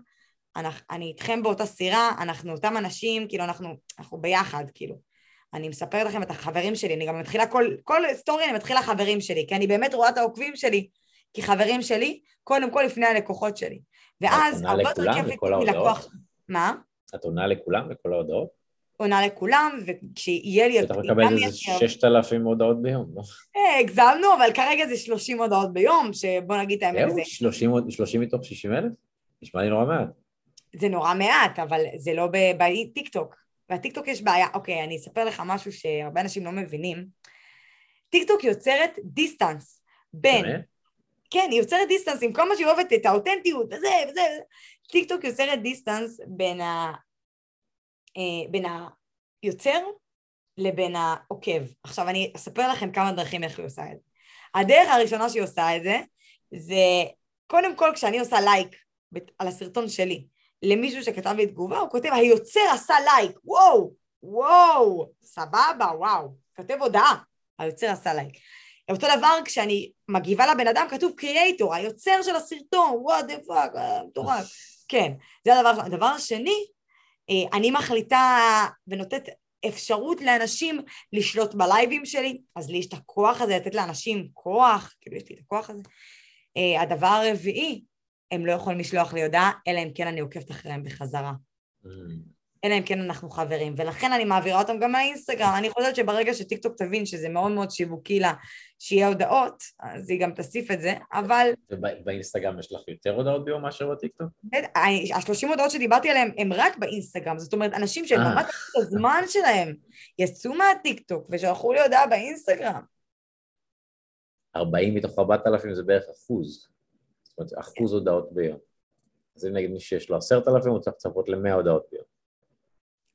אני, אני איתכם באותה סירה, אנחנו אותם אנשים, כאילו אנחנו, אנחנו ביחד, כאילו. אני מספרת לכם את החברים שלי, אני גם מתחילה כל, כל סטורי אני מתחילה חברים שלי, כי אני באמת רואה את העוקבים שלי כחברים שלי, קודם כל לפני הלקוחות שלי. ואז הרבה יותר כיף לי מלקוח... מה? את עונה לכולם, לכל ההודעות? עונה לכולם, וכשיהיה לי... אתה מקבל איזה 6,000 הודעות ביום, לא? אה, הגזמנו, אבל כרגע זה 30 הודעות ביום, שבוא נגיד את האמת. זהו, 30 מתוך 60 אלף? נשמע לי נורא מעט. זה נורא מעט, אבל זה לא בטיקטוק. והטיקטוק יש בעיה, אוקיי, אני אספר לך משהו שהרבה אנשים לא מבינים. טיקטוק יוצרת distance בין... באמת? כן, היא יוצרת distance עם כל מה שהיא אוהבת, את האותנטיות וזה וזה. טיקטוק יוצרת distance בין, ה... אה, בין היוצר לבין העוקב. עכשיו אני אספר לכם כמה דרכים איך היא עושה את זה. הדרך הראשונה שהיא עושה את זה, זה קודם כל כשאני עושה לייק על הסרטון שלי למישהו שכתב לי תגובה, הוא כותב, היוצר עשה לייק, וואו, וואו, סבבה, וואו, כותב הודעה, היוצר עשה לייק. אותו דבר כשאני מגיבה לבן אדם, כתוב creator, היוצר של הסרטון, what the fuck, מטורף. כן, זה הדבר הראשון. הדבר השני, אה, אני מחליטה ונותנת אפשרות לאנשים לשלוט בלייבים שלי, אז לי יש את הכוח הזה לתת לאנשים כוח, כאילו יש לי את הכוח הזה. Uh, הדבר הרביעי, הם לא יכולים לשלוח לי הודעה, אלא אם כן אני עוקבת אחריהם בחזרה. Mm. אלא אם כן אנחנו חברים, ולכן אני מעבירה אותם גם מהאינסטגרם. אני חושבת שברגע שטיקטוק תבין שזה מאוד מאוד שיווקי לה, שיהיה הודעות, אז היא גם תוסיף את זה, אבל... ובאינסטגרם יש לך יותר הודעות ביום מאשר בטיקטוק? השלושים הודעות שדיברתי עליהן הם רק באינסטגרם, זאת אומרת, אנשים שהם ממש את הזמן שלהם יצאו מהטיקטוק ושלחו לי הודעה באינסטגרם. 40 מתוך 4,000 זה בערך אחוז, זאת אומרת, אחוז הודעות ביום. אז אם נגיד מי שיש לו 10,000, הוא צריך לצפות ל-100 הודעות ביום.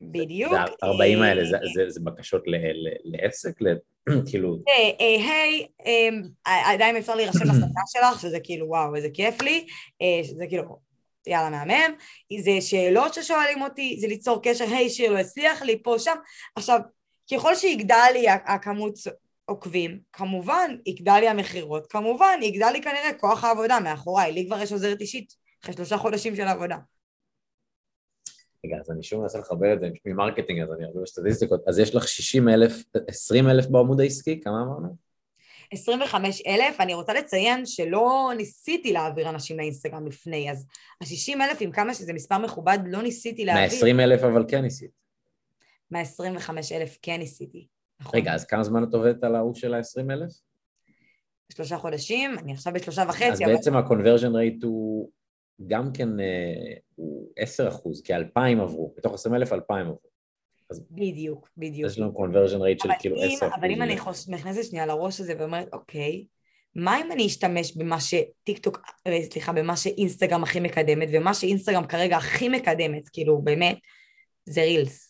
בדיוק. זה 40 האלה, זה, זה, זה בקשות ל, ל, לעסק? כאילו... אה, אה, היי, אמ, עדיין אפשר להירשם לסדנה שלך, שזה כאילו וואו, איזה כיף לי, אה, שזה כאילו, יאללה מהמם, זה שאלות ששואלים אותי, זה ליצור קשר, היי שיר לא הצליח לי, פה, שם. עכשיו, ככל שיגדל לי הכמות עוקבים, כמובן יגדל לי המכירות, כמובן יגדל לי כנראה כוח העבודה מאחוריי, לי כבר יש עוזרת אישית, אחרי שלושה חודשים של עבודה. רגע, אז אני שוב מנסה לחבר את זה מ marketing, אז אני הרבה בסטטיסטיקות. אז יש לך 60 אלף, 20 אלף בעמוד העסקי, כמה אמרנו? 25 אלף, אני רוצה לציין שלא ניסיתי להעביר אנשים לאינסטגרם לפני, אז ה-60 אלף, עם כמה שזה מספר מכובד, לא ניסיתי להעביר. מה-20 אלף אבל כן ניסית. מה-25 אלף כן ניסיתי. נכון. רגע, אז כמה זמן את עובדת על ההוא של ה-20 אלף? שלושה חודשים, אני עכשיו בשלושה וחצי. אז אבל... בעצם ה-conversion rate הוא גם כן אה, הוא 10 אחוז, כי 2,000 עברו, מתוך 20 אלף 2,000 עברו. אז בדיוק, בדיוק. יש לנו conversion rate של כאילו 10 אחוז. אבל אם אני נכנסת שנייה לראש הזה ואומרת, אוקיי, מה אם אני אשתמש במה שטיקטוק, אה, סליחה, במה שאינסטגרם הכי מקדמת, ומה שאינסטגרם כרגע הכי מקדמת, כאילו באמת, זה רילס.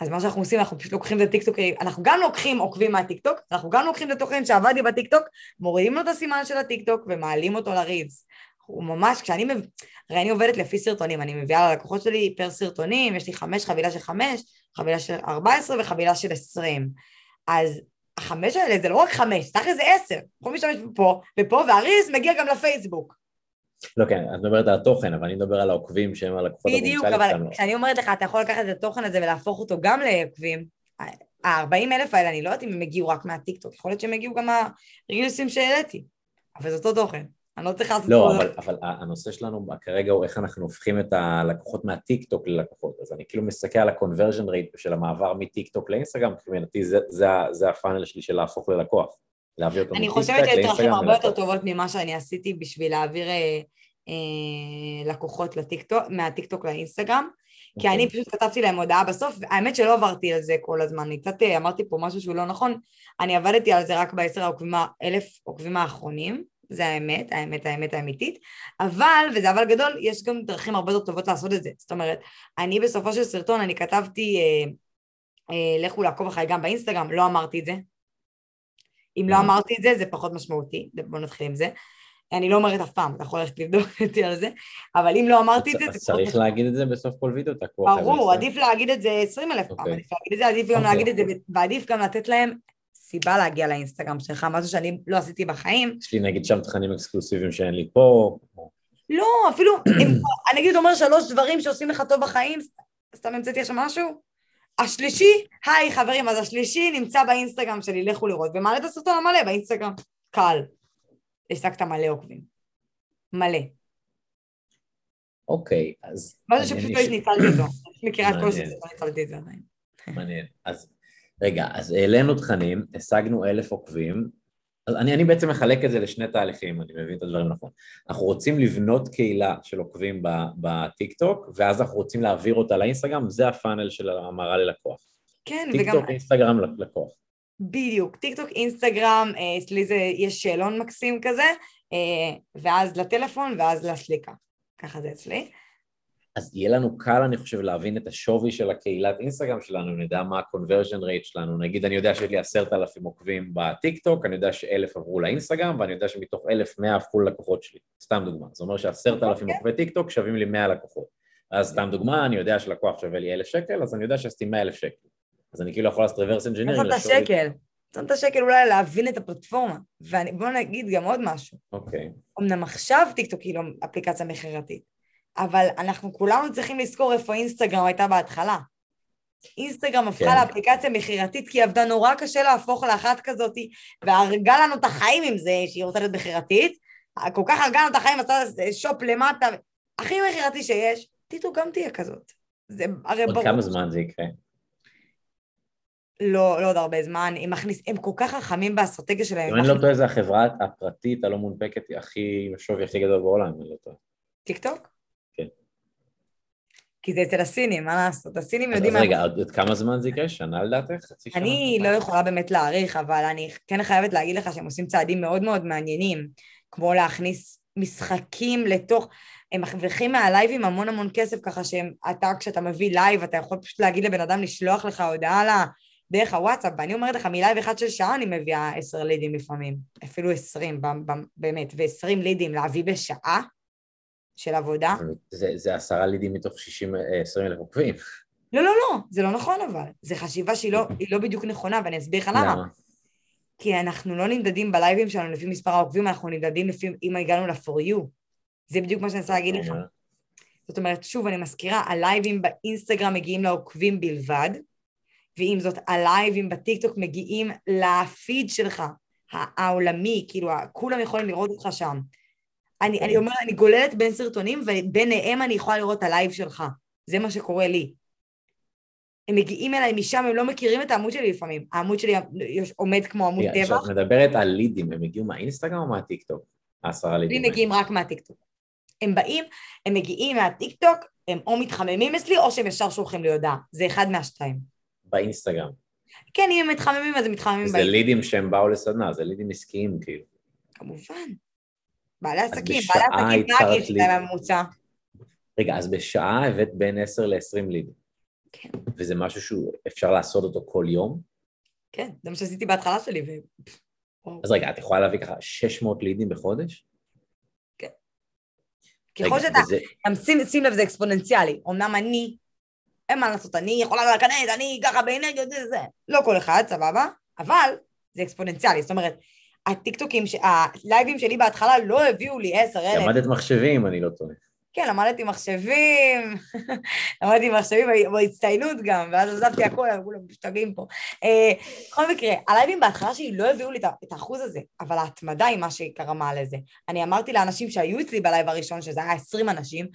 אז מה שאנחנו עושים, אנחנו פשוט לוקחים את הטיקטוק, אנחנו גם לוקחים עוקבים מהטיקטוק, אנחנו גם לוקחים את התוכן שעבד לי בטיקטוק, מורידים לו את הסימן של הטיקטוק ומעלים אותו לרילס. הוא ממש, כשאני, מב... הרי אני עובדת לפי סרטונים, אני מביאה ללקוחות שלי per סרטונים, יש לי חמש, חבילה של חמש, חבילה של ארבע עשרה וחבילה של עשרים. אז החמש האלה זה לא רק חמש, תכף זה עשר, יכולים להשתמש פה ופה, והרילס מגיע גם לפייסבוק. לא, כן, את מדברת על התוכן, אבל אני מדבר על העוקבים שהם הלקוחות בדיוק, אבל כשאני אומרת לך, אתה יכול לקחת את התוכן הזה ולהפוך אותו גם לעוקבים. ה-40 אלף האלה, אני לא יודעת אם הם הגיעו רק מהטיקטוק, יכול להיות שהם הגיעו גם מהרילסים שהעליתי, אבל זה אותו תוכן. אני לא צריכה לעשות... לא, אבל, אבל הנושא שלנו כרגע הוא איך אנחנו הופכים את הלקוחות מהטיק-טוק ללקוחות. אז אני כאילו מסתכל על ה-conversion rate של המעבר מטיק-טוק לאינסטגרם, מבחינתי זה, זה, זה ה funnel שלי של להפוך ללקוח. להביא אותו. אני חושבת שיש דרכים הרבה יותר טובות ממה שאני עשיתי בשביל להעביר אה, אה, לקוחות לטיק-טוק, מהטיק-טוק לאינסטגרם. כי אני אוקיי. פשוט כתבתי להם הודעה בסוף, האמת שלא עברתי על זה כל הזמן, אני קצת אה, אמרתי פה משהו שהוא לא נכון, אני עבדתי על זה רק בעשר העוקבים, אלף עוקבים האחרונים, זה האמת, האמת, האמת האמיתית, אבל, וזה אבל גדול, יש גם דרכים הרבה יותר טובות לעשות את זה. זאת אומרת, אני בסופו של סרטון, אני כתבתי, אה, אה, לכו לעקוב אחריי גם באינסטגרם, לא אמרתי את זה. אם לא. אמרתי את זה, זה פחות משמעותי, בואו נתחיל עם זה. אני לא אומרת אף פעם, אתה יכול ללכת לבדוק אותי על זה, אבל אם לא אמרתי את זה, זה צריך להגיד את זה בסוף כל וידאו, זה. ברור, עדיף להגיד את זה עשרים אלף פעם, אוקיי. עדיף להגיד את זה, עדיף גם להגיד את זה, ועדיף גם לתת להם סיבה להגיע לאינסטגרם שלך, משהו שאני לא עשיתי בחיים. יש לי נגיד שם תכנים אקסקלוסיביים שאין לי פה. לא, אפילו, אני אגיד אומר שלוש דברים שעושים לך טוב בחיים, סתם המצאתי עכשיו משהו. השלישי, היי חברים, אז השלישי נמצא באינסטגרם שלי, לכו לראות, ומעלה את הסרטון המלא באינסטגרם. קל. השגת מלא עוקבים. מלא. אוקיי, אז... מה זה שפשוט לא ניצלתי אותו. אני מכירה את כל שזה, לא ניצלתי את זה עדיין. מעניין. אז רגע, אז העלינו תכנים, השגנו אלף עוקבים, אז אני, אני בעצם מחלק את זה לשני תהליכים, אני מבין את הדברים נכון. אנחנו רוצים לבנות קהילה של עוקבים בטיק טוק, ואז אנחנו רוצים להעביר אותה לאינסטגרם, זה הפאנל של המרה ללקוח. כן, טיק וגם... טיק טוק, אינסטגרם, לקוח. בדיוק, טיק טוק, אינסטגרם, אה, אצלי זה, יש שאלון מקסים כזה, אה, ואז לטלפון ואז לסליקה, ככה זה אצלי. אז יהיה לנו קל, אני חושב, להבין את השווי של הקהילת אינסטגרם שלנו, נדע מה ה-conversion rate שלנו. נגיד, אני יודע שיש לי עשרת אלפים עוקבים בטיק טוק, אני יודע שאלף עברו לאינסטגרם, ואני יודע שמתוך אלף מאה הפכו ללקוחות שלי. סתם דוגמה. זאת אומרת שעשרת אלפים עוקבי טיק טוק שווים לי מאה לקוחות. אז סתם דוגמה, אני יודע שלקוח שווה לי אלף שקל, אז אני יודע שעשיתי מאה אלף שקל. אז אני כאילו יכול לעשות reverse engineering. השקל. שם את השקל אולי להבין את הפלטפורמה. ובואו נגיד גם עוד משהו. אוקיי. Okay. אמנם עכשיו טיקטוק היא לא אפליקציה מכירתית, אבל אנחנו כולנו צריכים לזכור איפה אינסטגרם הייתה בהתחלה. אינסטגרם הפכה כן. לאפליקציה מכירתית כי עבדה נורא קשה להפוך לאחת כזאת, והרגה לנו את החיים עם זה שהיא רוצה להיות מכירתית, כל כך הרגה לנו את החיים, עשתה shop למטה, הכי מכירתי שיש, טיקטוק גם תהיה כזאת. זה הרי ברור. עוד כמה זמן זה יקרה? לא, לא עוד הרבה זמן, הם, מכניס, הם כל כך חכמים באסטרטגיה שלהם. אם אני לא טועה, זה החברה הפרטית הלא מונפקת הכי, השווי הכי גדול בעולם, אני לא טועה. טיק טוק? כן. כי זה אצל הסינים, מה לעשות? הסינים יודעים... אז רגע, עוד כמה זמן זה יקרה? שנה לדעתך? חצי שנה? אני לא יכולה באמת להעריך, אבל אני כן חייבת להגיד לך שהם עושים צעדים מאוד מאוד מעניינים, כמו להכניס משחקים לתוך... הם מרוויחים מהלייבים המון המון כסף, ככה שאתה, כשאתה מביא לייב, אתה יכול פשוט להגיד לבן אדם לשלוח לך הודעה לה... דרך הוואטסאפ, ואני אומרת לך, מלייב אחד של שעה אני מביאה עשר לידים לפעמים, אפילו עשרים, באמת, ועשרים לידים להביא בשעה של עבודה. זה, זה עשרה לידים מתוך שישים, עשרים אלף עוקבים. לא, לא, לא, זה לא נכון אבל. זו חשיבה שהיא לא, לא בדיוק נכונה, ואני אסביר לך. למה? כי אנחנו לא נמדדים בלייבים שלנו לפי מספר העוקבים, אנחנו נמדדים לפי אם הגענו ל-for you. זה בדיוק מה שאני רוצה להגיד לך. זאת אומרת, שוב, אני מזכירה, הלייבים באינסטגרם מגיעים לעוקבים בלבד, ועם זאת הלייבים בטיקטוק מגיעים לפיד שלך, העולמי, כאילו כולם יכולים לראות אותך שם. אני, אני אומרת, אני גוללת בין סרטונים וביניהם אני יכולה לראות את הלייב שלך. זה מה שקורה לי. הם מגיעים אליי משם, הם לא מכירים את העמוד שלי לפעמים. העמוד שלי עומד כמו עמוד טבע. כשאת מדברת על לידים, הם הגיעו מהאינסטגרם או מהטיקטוק? העשרה לידים. הם מגיעים רק מהטיקטוק. הם באים, הם מגיעים מהטיקטוק, הם או מתחממים אצלי או שהם ישר שולחים לי הודעה. זה אחד מהשתיים. באינסטגרם. כן, אם הם מתחממים, אז הם מתחממים באינסטגרם. זה לידים שהם באו לסדנה, זה לידים עסקיים כאילו. כמובן. בעלי עסקים, בעלי עסקים טאגים שלהם הממוצע. רגע, אז בשעה הבאת בין 10 ל-20 לידים. כן. וזה משהו שאפשר לעשות אותו כל יום? כן, זה מה שעשיתי בהתחלה שלי. ו... אז רגע, את יכולה להביא ככה 600 לידים בחודש? כן. ככל שאתה, גם שים לב, זה אקספוננציאלי. אמנם אני אין מה לעשות, אני יכולה להיכנס, אני ככה באנרגיות, זה זה. לא כל אחד, סבבה, אבל זה אקספוננציאלי, זאת אומרת, הטיקטוקים, הלייבים שלי בהתחלה לא הביאו לי עשר אלף. למדת מחשבים, אני לא טועה. כן, למדתי מחשבים, למדתי מחשבים בהצטיינות גם, ואז עזבתי הכול, כולם משתגעים פה. אה, בכל מקרה, הלייבים בהתחלה שלי לא הביאו לי את האחוז הזה, אבל ההתמדה היא מה שגרמה לזה. אני אמרתי לאנשים שהיו אצלי בלייב הראשון, שזה היה 20 אנשים,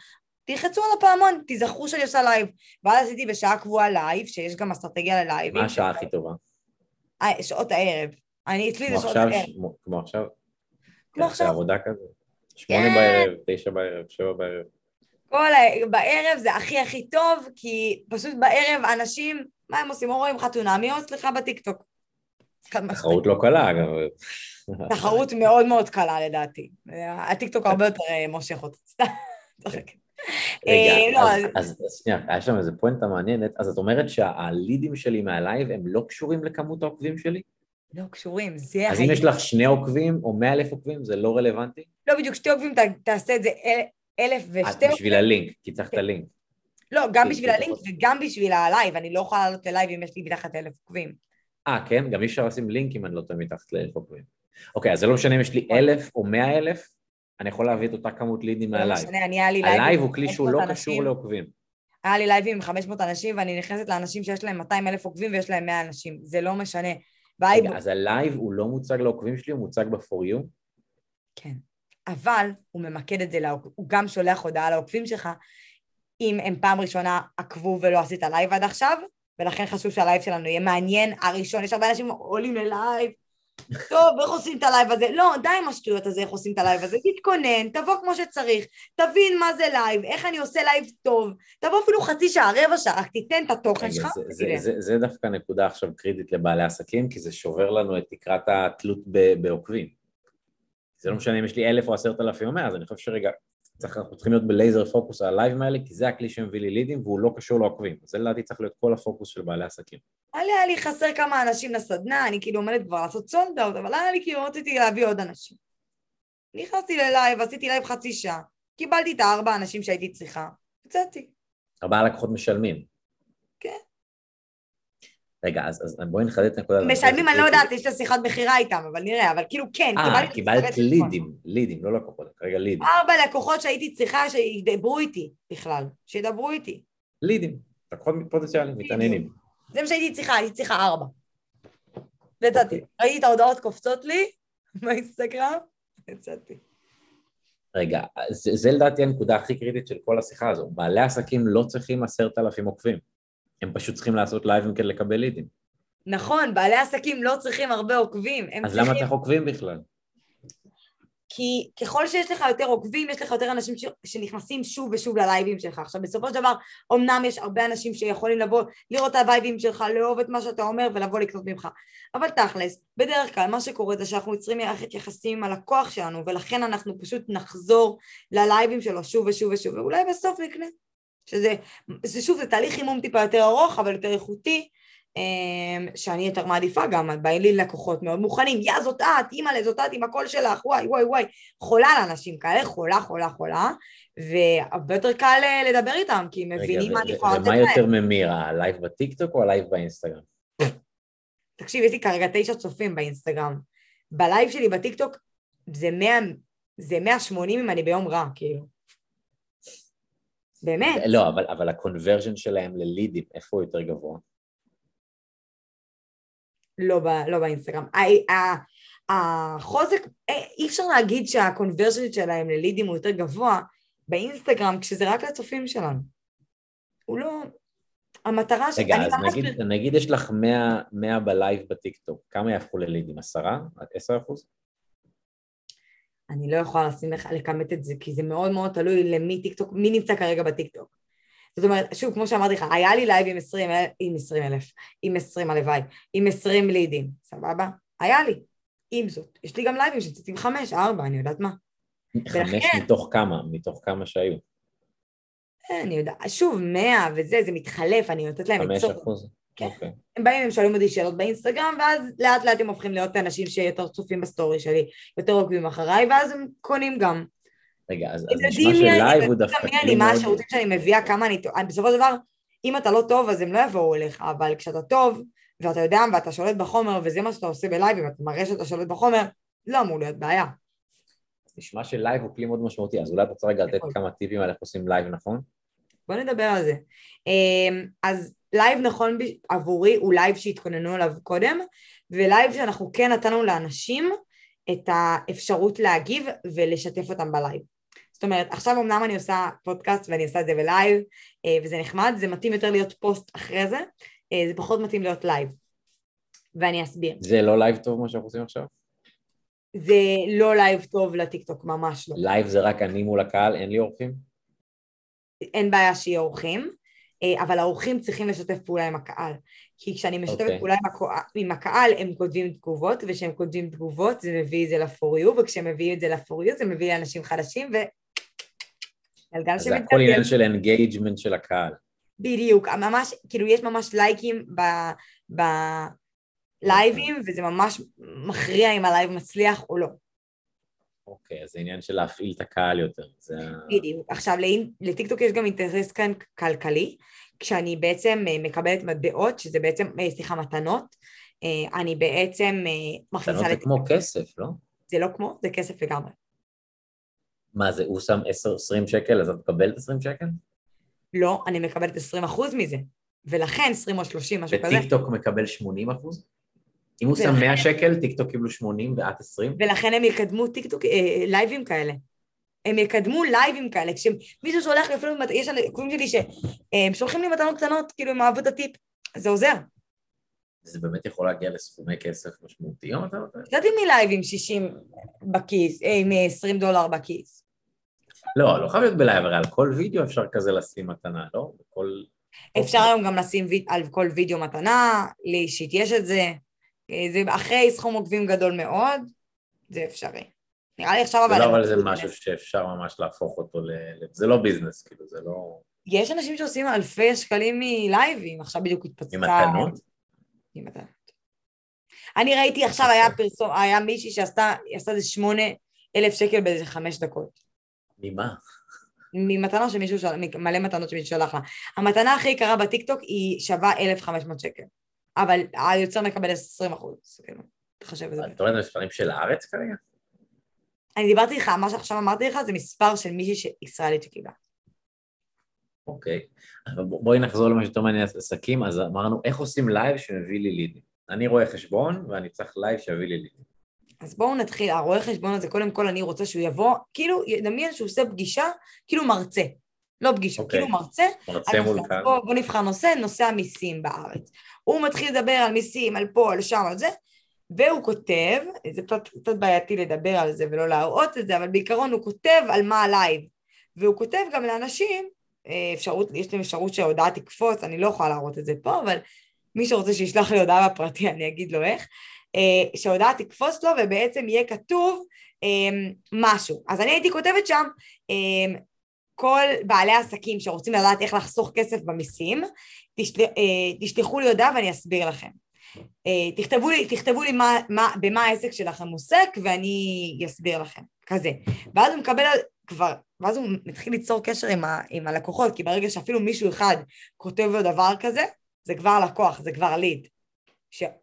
תלחצו על הפעמון, תיזכרו שאני עושה לייב. ואז עשיתי בשעה קבועה לייב, שיש גם אסטרטגיה ללייב. מה השעה הכי טובה? אה, שעות הערב. אני, אצלי זה שעות הערב. כמו עכשיו? כמו עכשיו. עבודה כזה? שמונה כן. בערב, תשע בערב, שבע בערב. כל בערב זה הכי הכי טוב, כי פשוט בערב אנשים, מה הם עושים? או רואים חתונמי או סליחה בטיקטוק. תחרות לא קלה, אגב. תחרות מאוד מאוד קלה לדעתי. הטיקטוק הרבה יותר אה, מושך אותי. רגע, אה, לא, אז שנייה, יש שם איזה פואנטה מעניינת, אז את אומרת שהלידים שלי מהלייב הם לא קשורים לכמות העוקבים שלי? לא קשורים, זה... אז אם יש לך שני עוקבים או מאה אלף עוקבים, זה לא רלוונטי? לא, בדיוק, שתי עוקבים תעשה את זה אלף ושתי עוקבים. בשביל הלינק, כי צריך את הלינק. לא, גם בשביל הלינק וגם בשביל הלייב, אני לא יכולה לעלות ללייב אם יש לי מתחת לאלף עוקבים. אה, כן? גם אי אפשר לשים לינק אם אני לא טועה מתחת לאלף עוקבים. אוקיי, אז זה לא משנה אם יש לי אלף או מאה אלף, אני יכול להביא את אותה כמות לידים מהלייב. הלייב הוא כלי שהוא לא קשור לעוקבים. היה לי לייבים עם 500 אנשים ואני נכנסת לאנשים שיש להם 200 אלף עוקבים ויש להם 100 אנשים, זה לא משנה. רגע, אז הלייב הוא לא מוצג לעוקבים שלי, הוא מוצג ב-for you? כן, אבל הוא ממקד את זה, הוא גם שולח הודעה לעוקבים שלך, אם הם פעם ראשונה עקבו ולא עשית לייב עד עכשיו, ולכן חשוב שהלייב שלנו יהיה מעניין הראשון, יש הרבה אנשים עולים ללייב, טוב, איך עושים את הלייב הזה? לא, די עם השטויות הזה, איך עושים את הלייב הזה. תתכונן, תבוא כמו שצריך, תבין מה זה לייב, איך אני עושה לייב טוב, תבוא אפילו חצי שעה, רבע שעה, רק תיתן את התוכן שלך. זה, זה, זה, זה דווקא נקודה עכשיו קריטית לבעלי עסקים, כי זה שובר לנו את תקרת התלות בעוקבים. זה לא משנה אם יש לי אלף או עשרת אלפים או מאה, אז אני חושב שרגע, צריך, אנחנו צריכים להיות בלייזר פוקוס על הלייבים האלה, כי זה הכלי שמביא לי לידים והוא לא קשור לעוקבים. זה לדעתי צריך להיות כל הפוקוס של בעלי עסקים. היה לי חסר כמה אנשים לסדנה, אני כאילו עומדת כבר לעשות sold out, אבל היה לי כאילו רציתי להביא עוד אנשים. נכנסתי ללייב, עשיתי לייב חצי שעה, קיבלתי את הארבע אנשים שהייתי צריכה, יצאתי. ארבעה לקוחות משלמים. רגע, אז, אז בואי נחדד את הנקודה. משלמים, אני לא יודעת, יש לה שיחת מכירה איתם, אבל נראה, אבל כאילו כן, קיבלתי... אה, קיבלת לידים, לידים, לא לקוחות, כרגע לידים. ארבע לקוחות שהייתי צריכה שידברו איתי בכלל, שידברו איתי. לידים, לקוחות פוטנציאליים, מתעניינים. זה מה שהייתי צריכה, הייתי צריכה ארבע. ויצאתי. אוקיי. ראיתי את ההודעות קופצות לי באינסטגרם, יצאתי. רגע, זה, זה לדעתי הנקודה הכי קריטית של כל השיחה הזו. בעלי עסקים לא צריכים עשרת אלפים עוקבים. הם פשוט צריכים לעשות לייבים כדי לקבל לידים. נכון, בעלי עסקים לא צריכים הרבה עוקבים. אז צריכים... למה צריך עוקבים בכלל? כי ככל שיש לך יותר עוקבים, יש לך יותר אנשים ש... שנכנסים שוב ושוב ללייבים שלך. עכשיו, בסופו של דבר, אמנם יש הרבה אנשים שיכולים לבוא, לראות את הלייבים שלך, לאהוב את מה שאתה אומר ולבוא לקנות ממך. אבל תכלס, בדרך כלל מה שקורה זה שאנחנו יוצרים מערכת יחסים עם הלקוח שלנו, ולכן אנחנו פשוט נחזור ללייבים שלו שוב ושוב ושוב, ואולי בסוף נקנה. שזה, זה שוב, זה תהליך חימום טיפה יותר ארוך, אבל יותר איכותי, אמ, שאני יותר מעדיפה גם, באים לי לקוחות מאוד מוכנים, יא זאת את, אימא'לה זאת את עם הקול שלך, וואי וואי וואי, חולה לאנשים כאלה, חולה חולה חולה, והרבה יותר קל אה, לדבר איתם, כי הם מבינים מה אני יכולה לתת להם. ומה יותר ממיר, הלייב בטיקטוק או הלייב באינסטגרם? תקשיב, יש לי כרגע תשע צופים באינסטגרם. בלייב שלי בטיקטוק זה 100, זה 180 אם אני ביום רע, כאילו. באמת. לא, אבל, אבל ה-conversion שלהם ללידים, איפה הוא יותר גבוה? לא, ב, לא באינסטגרם. החוזק, אה, אי אפשר להגיד שה-conversion שלהם ללידים הוא יותר גבוה באינסטגרם כשזה רק לצופים שלנו. הוא לא... המטרה ש... רגע, אז נגיד, נגיד יש לך 100, 100 בלייב בטיקטוק, כמה יהפכו ללידים? עשרה? עשר אחוז? אני לא יכולה לשים לך, לכמת את זה, כי זה מאוד מאוד תלוי למי טיקטוק, מי נמצא כרגע בטיקטוק. זאת אומרת, שוב, כמו שאמרתי לך, היה לי לייב עם 20 עם 20 אלף, עם 20 הלוואי, עם 20 לידים, סבבה? היה לי. עם זאת, יש לי גם לייבים שצריכים 5, 4, אני יודעת מה. חמש ולכן, מתוך כמה? מתוך כמה שהיו? אה, אני יודעת, שוב, 100 וזה, זה מתחלף, אני נותנת להם עצות. 5 אחוז? כן. אוקיי. הם באים, הם שואלים אותי שאלות באינסטגרם, ואז לאט לאט הם הופכים להיות אנשים שיותר צופים בסטורי שלי, יותר עוקבים אחריי, ואז הם קונים גם. רגע, אז, אז נשמע שלייב הוא דווקא כלי מאוד... מה השירותים שאני מביאה, כמה אני... בסופו של דבר, אם אתה לא טוב, אז הם לא יבואו אליך, אבל כשאתה טוב, ואתה יודע, ואתה שולט בחומר, וזה מה שאתה עושה בלייב, אם אתה מראה שאתה שולט בחומר, לא אמור להיות בעיה. נשמע שלייב הוא כלי מאוד משמעותי, אז אולי אתה רוצה רגע לתת נכון. כמה טיפים על איך עושים לייב נכון? בוא נדבר על זה. אמ, אז לייב נכון עבורי הוא לייב שהתכוננו עליו קודם, ולייב שאנחנו כן נתנו לאנשים את האפשרות להגיב ולשתף אותם בלייב. זאת אומרת, עכשיו אמנם אני עושה פודקאסט ואני עושה את זה בלייב, אה, וזה נחמד, זה מתאים יותר להיות פוסט אחרי זה, אה, זה פחות מתאים להיות לייב. ואני אסביר. זה לא לייב טוב מה שאנחנו עושים עכשיו? זה לא לייב טוב לטיקטוק, ממש לא. לייב זה רק אני מול הקהל, אין לי אורחים? אין בעיה שיהיה אורחים, אבל האורחים צריכים לשתף פעולה עם הקהל. כי כשאני משתפת אוקיי. פעולה עם, הקהל, עם הקהל הם כותבים תגובות, וכשהם כותבים תגובות זה מביא את זה you, וכשהם מביאים את זה you זה מביא לאנשים חדשים, ו... זה הכל עניין של engagement של הקהל. בדיוק, ממש, כאילו יש ממש לייקים ב... בלייבים, וזה ממש מכריע אם הלייב מצליח או לא. אוקיי, אז זה עניין של להפעיל את הקהל יותר. זה... בדיוק. עכשיו, לטיקטוק יש גם אינטרס כאן כלכלי, כשאני בעצם אה, מקבלת מטבעות, שזה בעצם, אה, סליחה, מתנות, אה, אני בעצם מכניסה... מתנות זה כמו כסף, לא? זה לא כמו, זה כסף לגמרי. מה זה, הוא שם 10-20 שקל, אז את מקבלת 20 שקל? לא, אני מקבלת 20 אחוז מזה, ולכן 20 או 30, משהו כזה. וטיקטוק מקבל 80 אחוז? אם הוא שם 100 שקל, טיקטוק קיבלו 80 ואת 20? ולכן הם יקדמו טיקטוק, אה, לייבים כאלה. הם יקדמו לייבים כאלה, כשמישהו שולח לי אפילו, יש עקבים שלי שהם שולחים לי מתנות קטנות, כאילו הם אהבו את הטיפ, זה עוזר. זה באמת יכול להגיע לסכומי כסף משמעותיים, אתה יודע? יצאתי מלייב עם 60 בכיס, אה, עם 20 דולר בכיס. לא, לא חייב להיות בלייב, הרי על כל וידאו אפשר כזה לשים מתנה, לא? בכל... אפשר היום גם לשים על כל וידאו מתנה, לי אישית יש את זה. אה, זה אחרי סכום עוקבים גדול מאוד, זה אפשרי. נראה לי עכשיו אבל... לא אבל זה משהו שאפשר ממש להפוך אותו ל... זה לא business, כאילו, זה לא... יש אנשים שעושים אלפי שקלים מלייבים, עכשיו בדיוק התפוצצה... ממתנות? ממתנות. אני ראיתי עכשיו, היה פרסום, היה מישהי שעשתה איזה שמונה אלף שקל באיזה חמש דקות. ממה? ממתנה שמישהו שלח, מלא מתנות שמישהו שלח לה. המתנה הכי יקרה בטיקטוק היא שווה 1,500 שקל, אבל היוצר מקבל 20 אחוז, כאילו, תחשב את זה. את אומרת מספרים של הארץ כרגע? אני דיברתי איתך, מה שעכשיו אמרתי לך זה מספר של מישהי ישראלית שקיבלה. אוקיי, אבל בואי נחזור למה שיותר מעניין עסקים, אז אמרנו איך עושים לייב שמביא לי לידים. אני רואה חשבון ואני צריך לייב שיביא לי לידים. אז בואו נתחיל, הרואה חשבון הזה, קודם כל אני רוצה שהוא יבוא, כאילו, נדמיין שהוא עושה פגישה, כאילו מרצה. לא פגישה, אוקיי. כאילו מרצה. מרצה מול כאן. בואו בוא נבחר נושא, נושא המיסים בארץ. הוא מתחיל לדבר על מיסים, על פה, על שם, על זה, והוא כותב, זה קצת, קצת בעייתי לדבר על זה ולא להראות את זה, אבל בעיקרון הוא כותב על מה הלייב. והוא כותב גם לאנשים, אה, אפשרות, יש להם אפשרות שההודעה תקפוץ, אני לא יכולה להראות את זה פה, אבל מי שרוצה שישלח לי הודעה בפרטי, אני אגיד לו איך. אה, שההודעה תקפוץ לו ובעצם יהיה כתוב אה, משהו. אז אני הייתי כותבת שם כל בעלי עסקים שרוצים לדעת איך לחסוך כסף במיסים, תשלחו לי הודעה ואני אסביר לכם. תכתבו לי, תכתבו לי מה, מה, במה העסק שלכם עוסק ואני אסביר לכם, כזה. ואז הוא מקבל כבר, ואז הוא מתחיל ליצור קשר עם, ה, עם הלקוחות, כי ברגע שאפילו מישהו אחד כותב לו דבר כזה, זה כבר לקוח, זה כבר ליד,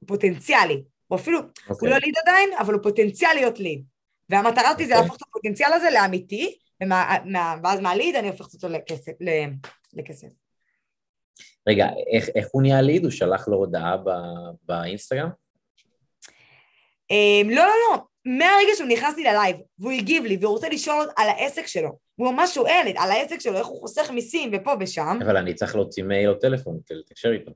פוטנציאלי. הוא אפילו, okay. הוא אוקיי. לא ליד עדיין, אבל הוא פוטנציאל להיות ליד. והמטרה שלי okay. זה אוקיי. להפוך את הפוטנציאל הזה לאמיתי, ומה, מה, ואז מהליד אני הופכת אותו לכסף. לכסף. רגע, איך, איך הוא נהיה ליד? הוא שלח לו הודעה ב, באינסטגרם? Um, לא, לא, לא. מהרגע שהוא נכנס לי ללייב, והוא הגיב לי, והוא רוצה לשאול על העסק שלו, הוא ממש שואל על העסק שלו, איך הוא חוסך מיסים ופה ושם. אבל אני צריך להוציא מייל או טלפון כדי לתקשר איתו.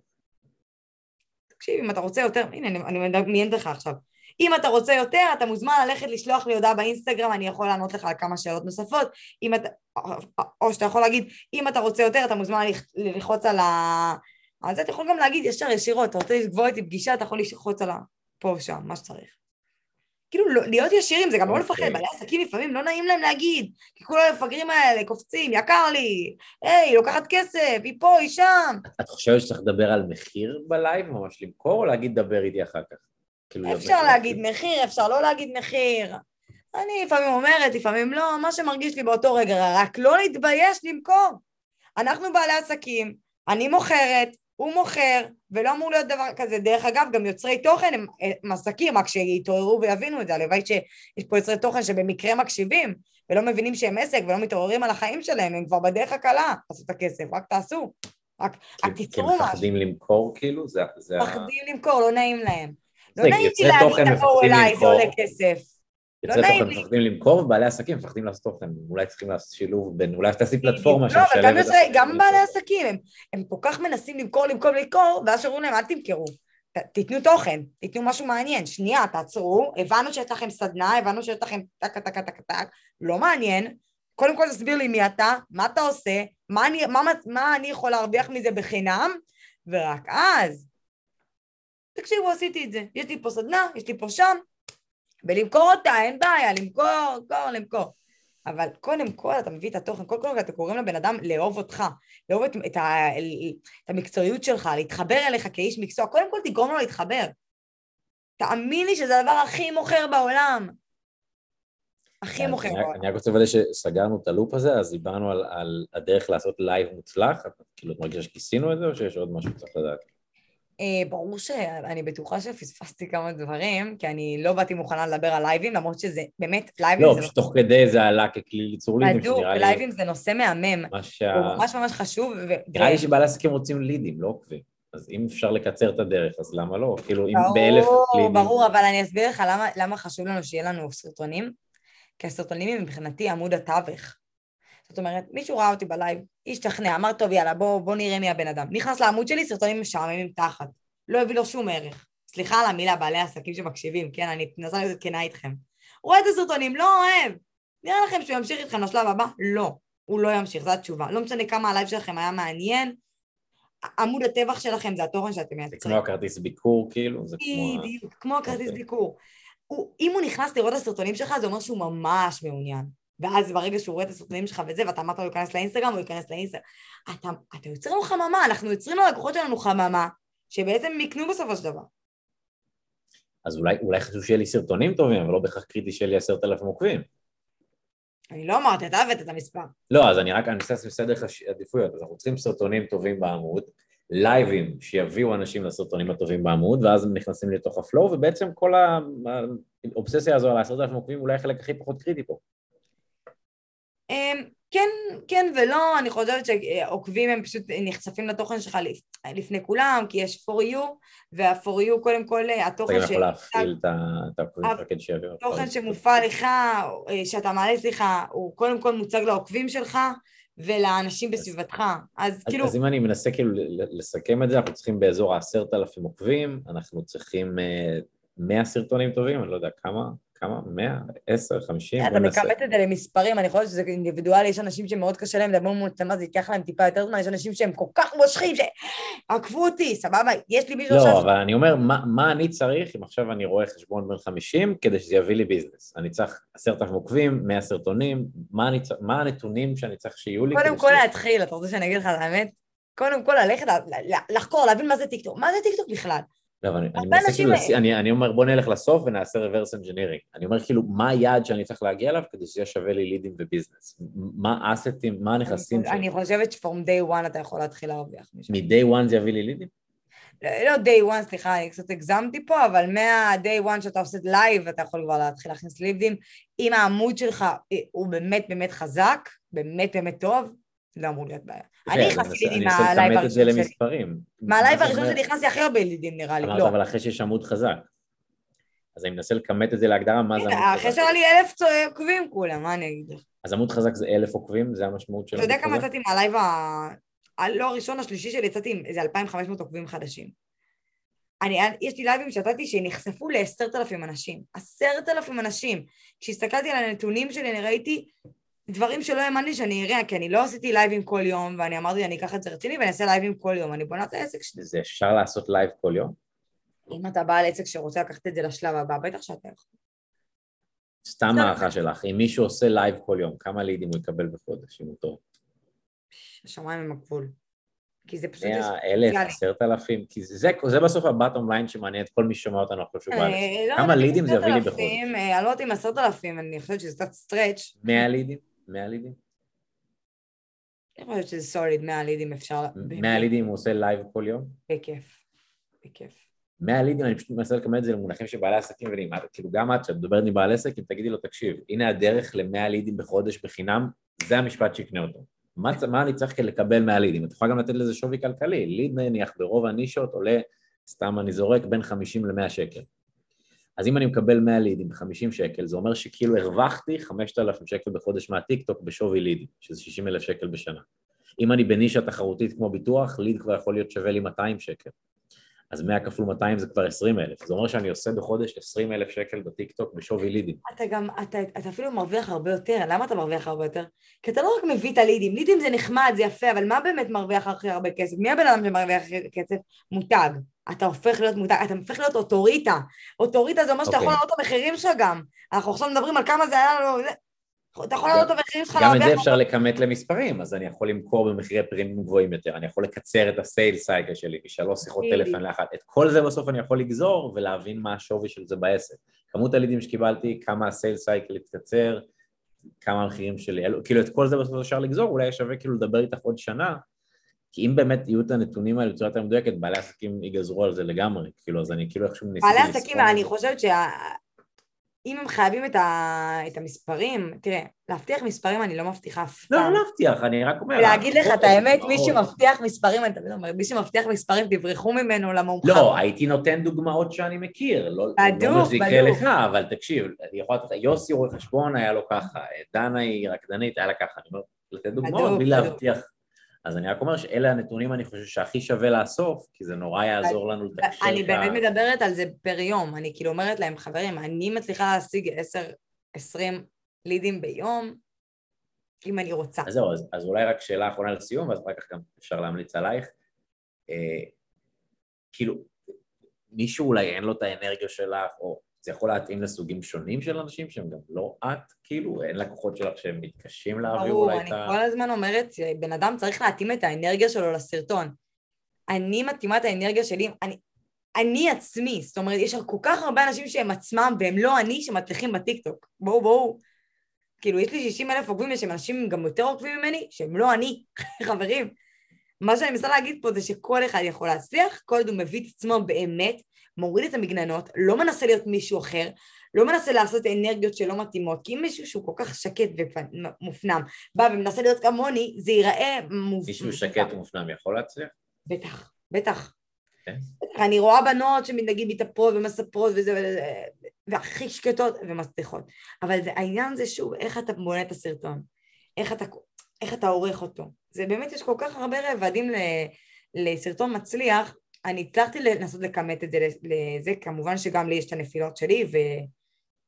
תקשיב, אם אתה רוצה יותר, הנה, אני, אני מדמיינת לך עכשיו. אם אתה רוצה יותר, אתה מוזמן ללכת לשלוח לי הודעה באינסטגרם, אני יכול לענות לך על כמה שאלות נוספות. אם אתה, או שאתה יכול להגיד, אם אתה רוצה יותר, אתה מוזמן ללחוץ על ה... אז אתה יכול גם להגיד ישר ישירות, אתה רוצה לקבוע איתי פגישה, אתה יכול ללחוץ על ה... פה שם, מה שצריך. כאילו, לא, להיות ישירים זה גם לא לפחד, אוקיי. בעלי עסקים לפעמים לא נעים להם להגיד, כי כל המפגרים האלה קופצים, יקר לי, היי, לוקחת כסף, היא פה, היא שם. את חושבת שצריך לדבר על מחיר בלייב, ממש למכור, או להגיד דבר איתי אחר כך? כאילו אפשר להגיד מחיר, אפשר לא להגיד מחיר. אני לפעמים אומרת, לפעמים לא, מה שמרגיש לי באותו רגע, רק לא להתבייש למכור. אנחנו בעלי עסקים, אני מוכרת, הוא מוכר, ולא אמור להיות דבר כזה. דרך אגב, גם יוצרי תוכן הם, הם עסקים, רק שיתעוררו ויבינו את זה. הלוואי שיש פה יוצרי תוכן שבמקרה מקשיבים, ולא מבינים שהם עסק, ולא מתעוררים על החיים שלהם, הם כבר בדרך הקלה לעשות את הכסף, רק תעשו. רק, רק תיצרו משהו. כי הם מפחדים למכור כאילו? זה... מפחדים למכור, לא נעים להם. לא נעים לי להגיד תבואו אליי, זה עולה כסף. לא יוצאי תוכן מפחדים למכור, ובעלי עסקים מפחדים לעשות תוכן. אולי צריכים לעשות שילוב בין, אולי תעשי פלטפורמה לא, אבל גם בעלי עסקים, הם כל כך מנסים למכור, למכור, למכור, ואז שאומרים להם, אל תמכרו. תיתנו תוכן, תיתנו משהו מעניין. שנייה, תעצרו, הבנו שיש לכם סדנה, הבנו שיש לכם טק טק טק טק, לא מעניין. קודם כל תסביר לי מי אתה, מה אתה עושה, מה אני, מה, מה אני יכול להרוויח מזה בחינם, ורק אז. תקשיבו, עשיתי את זה. יש לי פה סדנה, יש לי פה שם, ולמכור אותה, אין בעיה, למכור, למכור, למכור. אבל קודם כל אתה מביא את התוכן, קודם כל אתה גורם לבן אדם לאהוב אותך, לאהוב את, את, ה, את המקצועיות שלך, להתחבר אליך כאיש מקצוע, קודם כל תגרום לו להתחבר. תאמין לי שזה הדבר הכי מוכר בעולם. הכי מוכר בעולם. אני רק רוצה לוודא שסגרנו את ה loop הזה, אז דיברנו על, על הדרך לעשות לייב מוצלח, כאילו את מרגישה שכיסינו את זה או שיש עוד משהו שצריך לדעת? אה, ברור שאני בטוחה שפספסתי כמה דברים, כי אני לא באתי מוכנה לדבר על לייבים, למרות שזה באמת, לייבים לא, זה... לא, פשוט תוך כדי זה עלה ככלי ליצור לידים, בדיוק, לייבים זה נושא מהמם. הוא ממש ממש חשוב. נראה לי שבעלי עסקים רוצים לידים, לא עוקבים. אז אם אפשר לקצר את הדרך, אז למה לא? כאילו, אם באלף לידים... ברור, אבל אני אסביר לך למה חשוב לנו שיהיה לנו סרטונים, כי הסרטונים הם מבחינתי עמוד התווך. זאת אומרת, מישהו ראה אותי בלייב, השתכנע, אמר טוב יאללה בוא, בוא נראה מי הבן אדם. נכנס לעמוד שלי, סרטונים משעממים תחת. לא הביא לו שום ערך. סליחה על המילה, בעלי עסקים שמקשיבים, כן, אני מנסה להיות כנה איתכם. רואה את הסרטונים, לא אוהב. נראה לכם שהוא ימשיך איתכם לשלב הבא? לא. הוא לא ימשיך, זו התשובה. לא משנה כמה הלייב שלכם היה מעניין, עמוד הטבח שלכם זה התוכן שאתם מייצרים. זה כמו הכרטיס ביקור, כאילו? זה כמו... בדיוק, כמו הכרטיס אוקיי. ביקור. הוא, אם הוא נכנס לראות את הסרטונים שלך, זה אומר שהוא ממש מעוניין. ואז ברגע שהוא רואה את הסרטונים שלך וזה, ואתה אמרת לו להיכנס לאינסטגרם, הוא ייכנס לאינסטגרם. אתה, אתה יוצר לנו חממה, אנחנו יוצרים ללקוחות שלנו חממה, שבעצם יקנו בסופו של דבר. אז אולי, אולי חשוב שיהיה לי סרטונים טובים, אבל לא בהכרח קריטי שיהיה לי עשרת אלפים עוקבים. אני לא אמרתי, אתה הבאת את המספר. לא, אז אני רק, אני לעשות סדר עדיפויות, אז אנחנו צריכים סרטונים טובים בעמוד, לייבים שיביאו אנשים לסרטונים הטובים בעמוד, ואז הם נכנסים לתוך ה flow, ובעצם כל האובססיה הזו על העשרת אלפים עוקבים אולי החלק הכי פחות קריטי פה. אמ, כן, כן ולא, אני חושבת שעוקבים הם פשוט נחשפים לתוכן שלך לפני כולם, כי יש for you, וה-for you קודם כל התוכן ש... אתה יכול להפעיל את העוקבים שיביאו. התוכן שמופע לך, אה, שאתה מעלה סליחה, הוא קודם כל מוצג לעוקבים שלך, ולאנשים בסביבתך, אז כאילו... אז אם אני מנסה כאילו לסכם את זה, אנחנו צריכים באזור העשרת אלפים עוקבים, אנחנו צריכים 100 אה, סרטונים טובים, אני לא יודע כמה, כמה? 100? 10? 50? אתה מכמת את זה למספרים, אני חושבת שזה אינדיבידואלי, יש אנשים שמאוד קשה להם לדבר מול מצלמה, זה ייקח להם טיפה יותר זמן, יש אנשים שהם כל כך מושכים, שעקבו אותי, סבבה, יש לי מישהו לא, אבל אני אומר, מה, אני צריך אם עכשיו אני רואה חשבון בן 50 כדי שזה יביא לי ביזנס? אני צריך עשרת אלפים עוקבים, 100 סרטונים, מה הנתונים שאני צריך שיהיו לי? קודם כל להתחיל, אתה רוצה שאני אגיד לך את האמת? קודם כל ללכת לחקור, להבין מה זה טיקטוק, מה זה טיקטוק בכלל? לא, אבל אני, אני מנסה כאילו, אני, אני אומר בוא נלך לסוף ונעשה reverse engineering. אני אומר כאילו, מה היעד שאני צריך להגיע אליו כדי שיהיה שווה לי לידים ו business? מה ה assets, מה הנכסים שלי? אני חושבת ש-from day one אתה יכול להתחיל להרוויח. מ-day one זה יביא לי לידים? לא, לא day one, סליחה, אני קצת הגזמתי פה, אבל מה-day one שאתה עושה לייב, אתה יכול כבר להתחיל להכניס לידים. אם העמוד שלך אה, הוא באמת באמת חזק, באמת באמת טוב, לא אמור להיות בעיה. אני נכנסתי לידים מהלייב הראשון שלי. מהלייב הראשון שלי נכנסתי הכי הרבה לידים נראה לי, לא. אבל אחרי שיש עמוד חזק. אז אני מנסה לכמת את זה להגדרה, מה זה עמוד חזק. אחרי שהיה לי אלף עוקבים כולם, מה אני אגיד לך? אז עמוד חזק זה אלף עוקבים? זה המשמעות של עמוד חזק? אתה יודע כמה יצאתי מהלייב ה... לא הראשון, השלישי שלי יצאתי עם איזה 2,500 עוקבים חדשים. אני, יש לי לייבים שיצאתי שנחשפו לעשרת אלפים אנשים. עשרת אלפים אנשים. כשהסתכלתי על הנתונים שלי, אני ראיתי דברים שלא האמנתי שאני אראה, כי אני לא עשיתי לייבים כל יום, ואני אמרתי, אני אקח את זה רציני ואני אעשה לייבים כל יום, אני בונה את העסק שלי. זה אפשר לעשות לייב כל יום? אם אתה בעל עסק שרוצה לקחת את זה לשלב הבא, בטח שאתה יכול. סתם הערכה שלך, אם מישהו עושה לייב כל יום, כמה לידים הוא יקבל בחודש, אם הוא טוב? השמיים הם הגבול. כי זה פשוט... מאה, אלף, עשרת אלפים, כי זה, זה בסוף ה bottom line שמעניין את כל מי ששומע אותנו עכשיו שהוא בעל עסק. כמה לידים זה יביא לי בחודש? אה, אני לא יודעת אם עשרת אלפים, אני חושבת שזה קצת stretch. מאה לידים? 100 לידים? אני חושבת שזה solid, 100 לידים אפשר... 100 לידים הוא עושה לייב כל יום? בכיף, בכיף. 100 לידים, אני פשוט מנסה לקבל את זה למונחים של בעלי עסקים מבינים, כאילו גם את, כשאת מדברת עם בעל עסק, אם תגידי לו, תקשיב, הנה הדרך ל-100 לידים בחודש בחינם, זה המשפט שיקנה אותו. מה, מה אני צריך לקבל 100 לידים? את יכולה גם לתת לזה שווי כלכלי, ליד נניח ברוב הנישות עולה, סתם אני זורק, בין 50 ל-100 שקל. אז אם אני מקבל 100 לידים ב-50 שקל, זה אומר שכאילו הרווחתי 5,000 שקל בחודש מהטיקטוק בשווי לידים, שזה 60 אלף שקל בשנה. אם אני בנישה תחרותית כמו ביטוח, ליד כבר יכול להיות שווה לי 200 שקל. אז 100 כפול 200 זה כבר 20 אלף. זה אומר שאני עושה בחודש 20 אלף שקל בטיקטוק בשווי לידים. אתה גם, אתה, אתה אפילו מרוויח הרבה יותר. למה אתה מרוויח הרבה יותר? כי אתה לא רק מביא את הלידים. לידים זה נחמד, זה יפה, אבל מה באמת מרוויח הכי הרבה כסף? מי הבן אדם שמרוויח הכי כסף? מותג. אתה הופך להיות מותג, אתה הופך להיות אוטוריטה. אוטוריטה זה אומר שאתה okay. יכול אוקיי. לעלות את המחירים שלך גם. אנחנו עכשיו מדברים על כמה זה היה לנו... אתה יכול לעלות את המחירים שלך גם את זה אפשר לכמת למספרים, אז אני יכול למכור במחירי פרימיום גבוהים יותר, אני יכול לקצר את ה sale cycle שלי משלוש שיחות טלפון לאחת, את כל זה בסוף אני יכול לגזור ולהבין מה השווי של זה בעסק. כמות הלידים שקיבלתי, כמה ה sale cycle התקצר, כמה המחירים שלי, כאילו את כל זה בסוף אפשר לגזור, אולי שווה כאילו לדבר איתך עוד שנה, כי אם באמת יהיו את הנתונים האלה בצורה יותר מדויקת, בעלי עסקים ייגזרו על זה לגמרי, כאילו, אז אני כאילו איכשהו ניסיתי... בעלי עסקים, אני חושבת שה... אם הם חייבים את, ה... את המספרים, תראה, להבטיח מספרים אני לא מבטיחה אף פעם. לא, לא להבטיח, אני רק אומר... להגיד לך את האמת, מי שמבטיח מספרים, אני תמיד אומרת, מי שמבטיח מספרים, תברחו ממנו למומחה. לא, הייתי נותן דוגמאות שאני מכיר. לא, בדוק. לא שזה יקרה לך, אבל תקשיב, אני יכול לתת יוסי רואה חשבון היה לו ככה, דנה היא רקדנית, היה לה ככה, אני אומר, לתת דוגמאות בלי להבטיח. אז אני רק אומר שאלה הנתונים אני חושב שהכי שווה לאסוף, כי זה נורא יעזור לנו לתקשר. אני באמת מדברת על זה פר יום, אני כאילו אומרת להם, חברים, אני מצליחה להשיג 10-20 לידים ביום, אם אני רוצה. אז זהו, אז, אז אולי רק שאלה אחרונה לסיום, ואז אחר כך גם אפשר להמליץ עלייך. אה, כאילו, מישהו אולי אין לו את האנרגיה שלך, או זה יכול להתאים לסוגים שונים של אנשים שהם גם לא את, כאילו, אין לקוחות שלך שהם מתקשים להעביר אולי את ה... ברור, אני כל הזמן אומרת, בן אדם צריך להתאים את האנרגיה שלו לסרטון. אני מתאימה את האנרגיה שלי, אני, אני עצמי, זאת אומרת, יש כל כך הרבה אנשים שהם עצמם והם לא אני שמצליחים בטיקטוק. בואו, בואו. כאילו, יש לי 60 אלף עוקבים, יש אנשים גם יותר עוקבים ממני, שהם לא אני, חברים. מה שאני מנסה להגיד פה זה שכל אחד יכול להצליח, כל עוד הוא מביא את עצמו באמת, מוריד את המגננות, לא מנסה להיות מישהו אחר, לא מנסה לעשות אנרגיות שלא מתאימות, כי אם מישהו שהוא כל כך שקט ומופנם בא ומנסה להיות כמוני, זה ייראה מופנם. מישהו שקט ומופנם יכול להצליח? בטח, בטח. כן. אני רואה בנות שנגיד מתאפרות ומספרות וזה, וזה, והכי שקטות ומצליחות. אבל זה, העניין זה שוב, איך אתה בונה את הסרטון, איך אתה, איך אתה עורך אותו. זה באמת, יש כל כך הרבה רבדים לסרטון מצליח, אני הצלחתי לנסות לכמת את זה לזה, כמובן שגם לי יש את הנפילות שלי,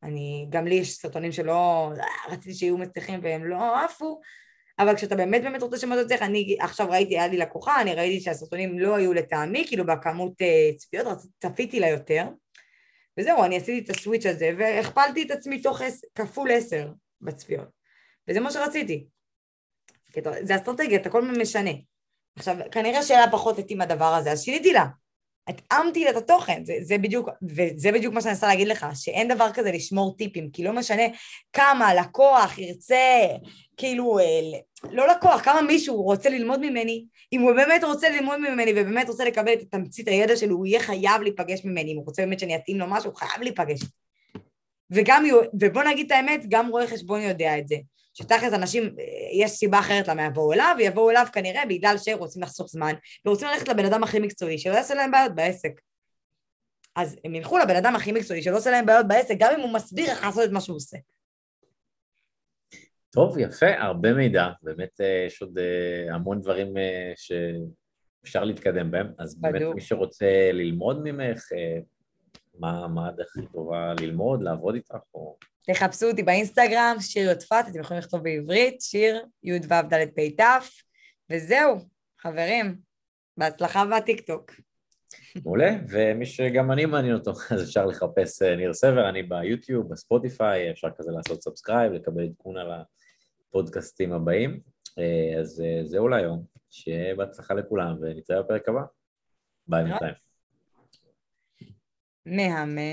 ואני, גם לי יש סרטונים שלא, רציתי שיהיו מצליחים והם לא עפו, אבל כשאתה באמת באמת רוצה שמה זה צריך, אני עכשיו ראיתי, היה לי לקוחה, אני ראיתי שהסרטונים לא היו לטעמי, כאילו בכמות uh, צפיות, צפיתי לה יותר, וזהו, אני עשיתי את הסוויץ' הזה, והכפלתי את עצמי תוך עשר, כפול עשר בצפיות, וזה מה שרציתי. זה אסטרטגיה, אתה כל הזמן משנה. עכשיו, כנראה שאלה פחות התאים הדבר הזה, אז שיניתי לה. התאמתי את התוכן, זה, זה בדיוק, וזה בדיוק מה שאני מנסה להגיד לך, שאין דבר כזה לשמור טיפים, כי לא משנה כמה לקוח ירצה, כאילו, אה, לא לקוח, כמה מישהו רוצה ללמוד ממני, אם הוא באמת רוצה ללמוד ממני ובאמת רוצה לקבל את תמצית הידע שלו, הוא יהיה חייב להיפגש ממני, אם הוא רוצה באמת שאני אתאים לו משהו, הוא חייב להיפגש. וגם, ובוא נגיד את האמת, גם רואה חשבון יודע את זה. שתכלס אנשים, יש סיבה אחרת למה יבואו אליו, ויבואו אליו כנראה בגלל שהם רוצים לחסוך זמן, ורוצים ללכת לבן אדם הכי מקצועי, שלא יעשה להם בעיות בעסק. אז הם ילכו לבן אדם הכי מקצועי, שלא עושה להם בעיות בעסק, גם אם הוא מסביר איך לעשות את מה שהוא עושה. טוב, יפה, הרבה מידע, באמת אה, יש עוד אה, המון דברים אה, שאפשר להתקדם בהם, אז באמת מי שרוצה ללמוד ממך, מה הדרך הכי טובה ללמוד, לעבוד איתך, או... תחפשו אותי באינסטגרם, שיר יודפת, אתם יכולים לכתוב בעברית, שיר י"ו ד' פ' ת', וזהו, חברים, בהצלחה בטיקטוק. מעולה, ומי שגם אני מעניין אותו, אז אפשר לחפש אה, ניר סבר, אני ביוטיוב, בספוטיפיי, אפשר כזה לעשות subscribe, לקבל עדכון על הפודקאסטים הבאים. אה, אז אה, זהו להיום, שיהיה בהצלחה לכולם, ונתראה בפרק הבא. ביי בינתיים. מהמם.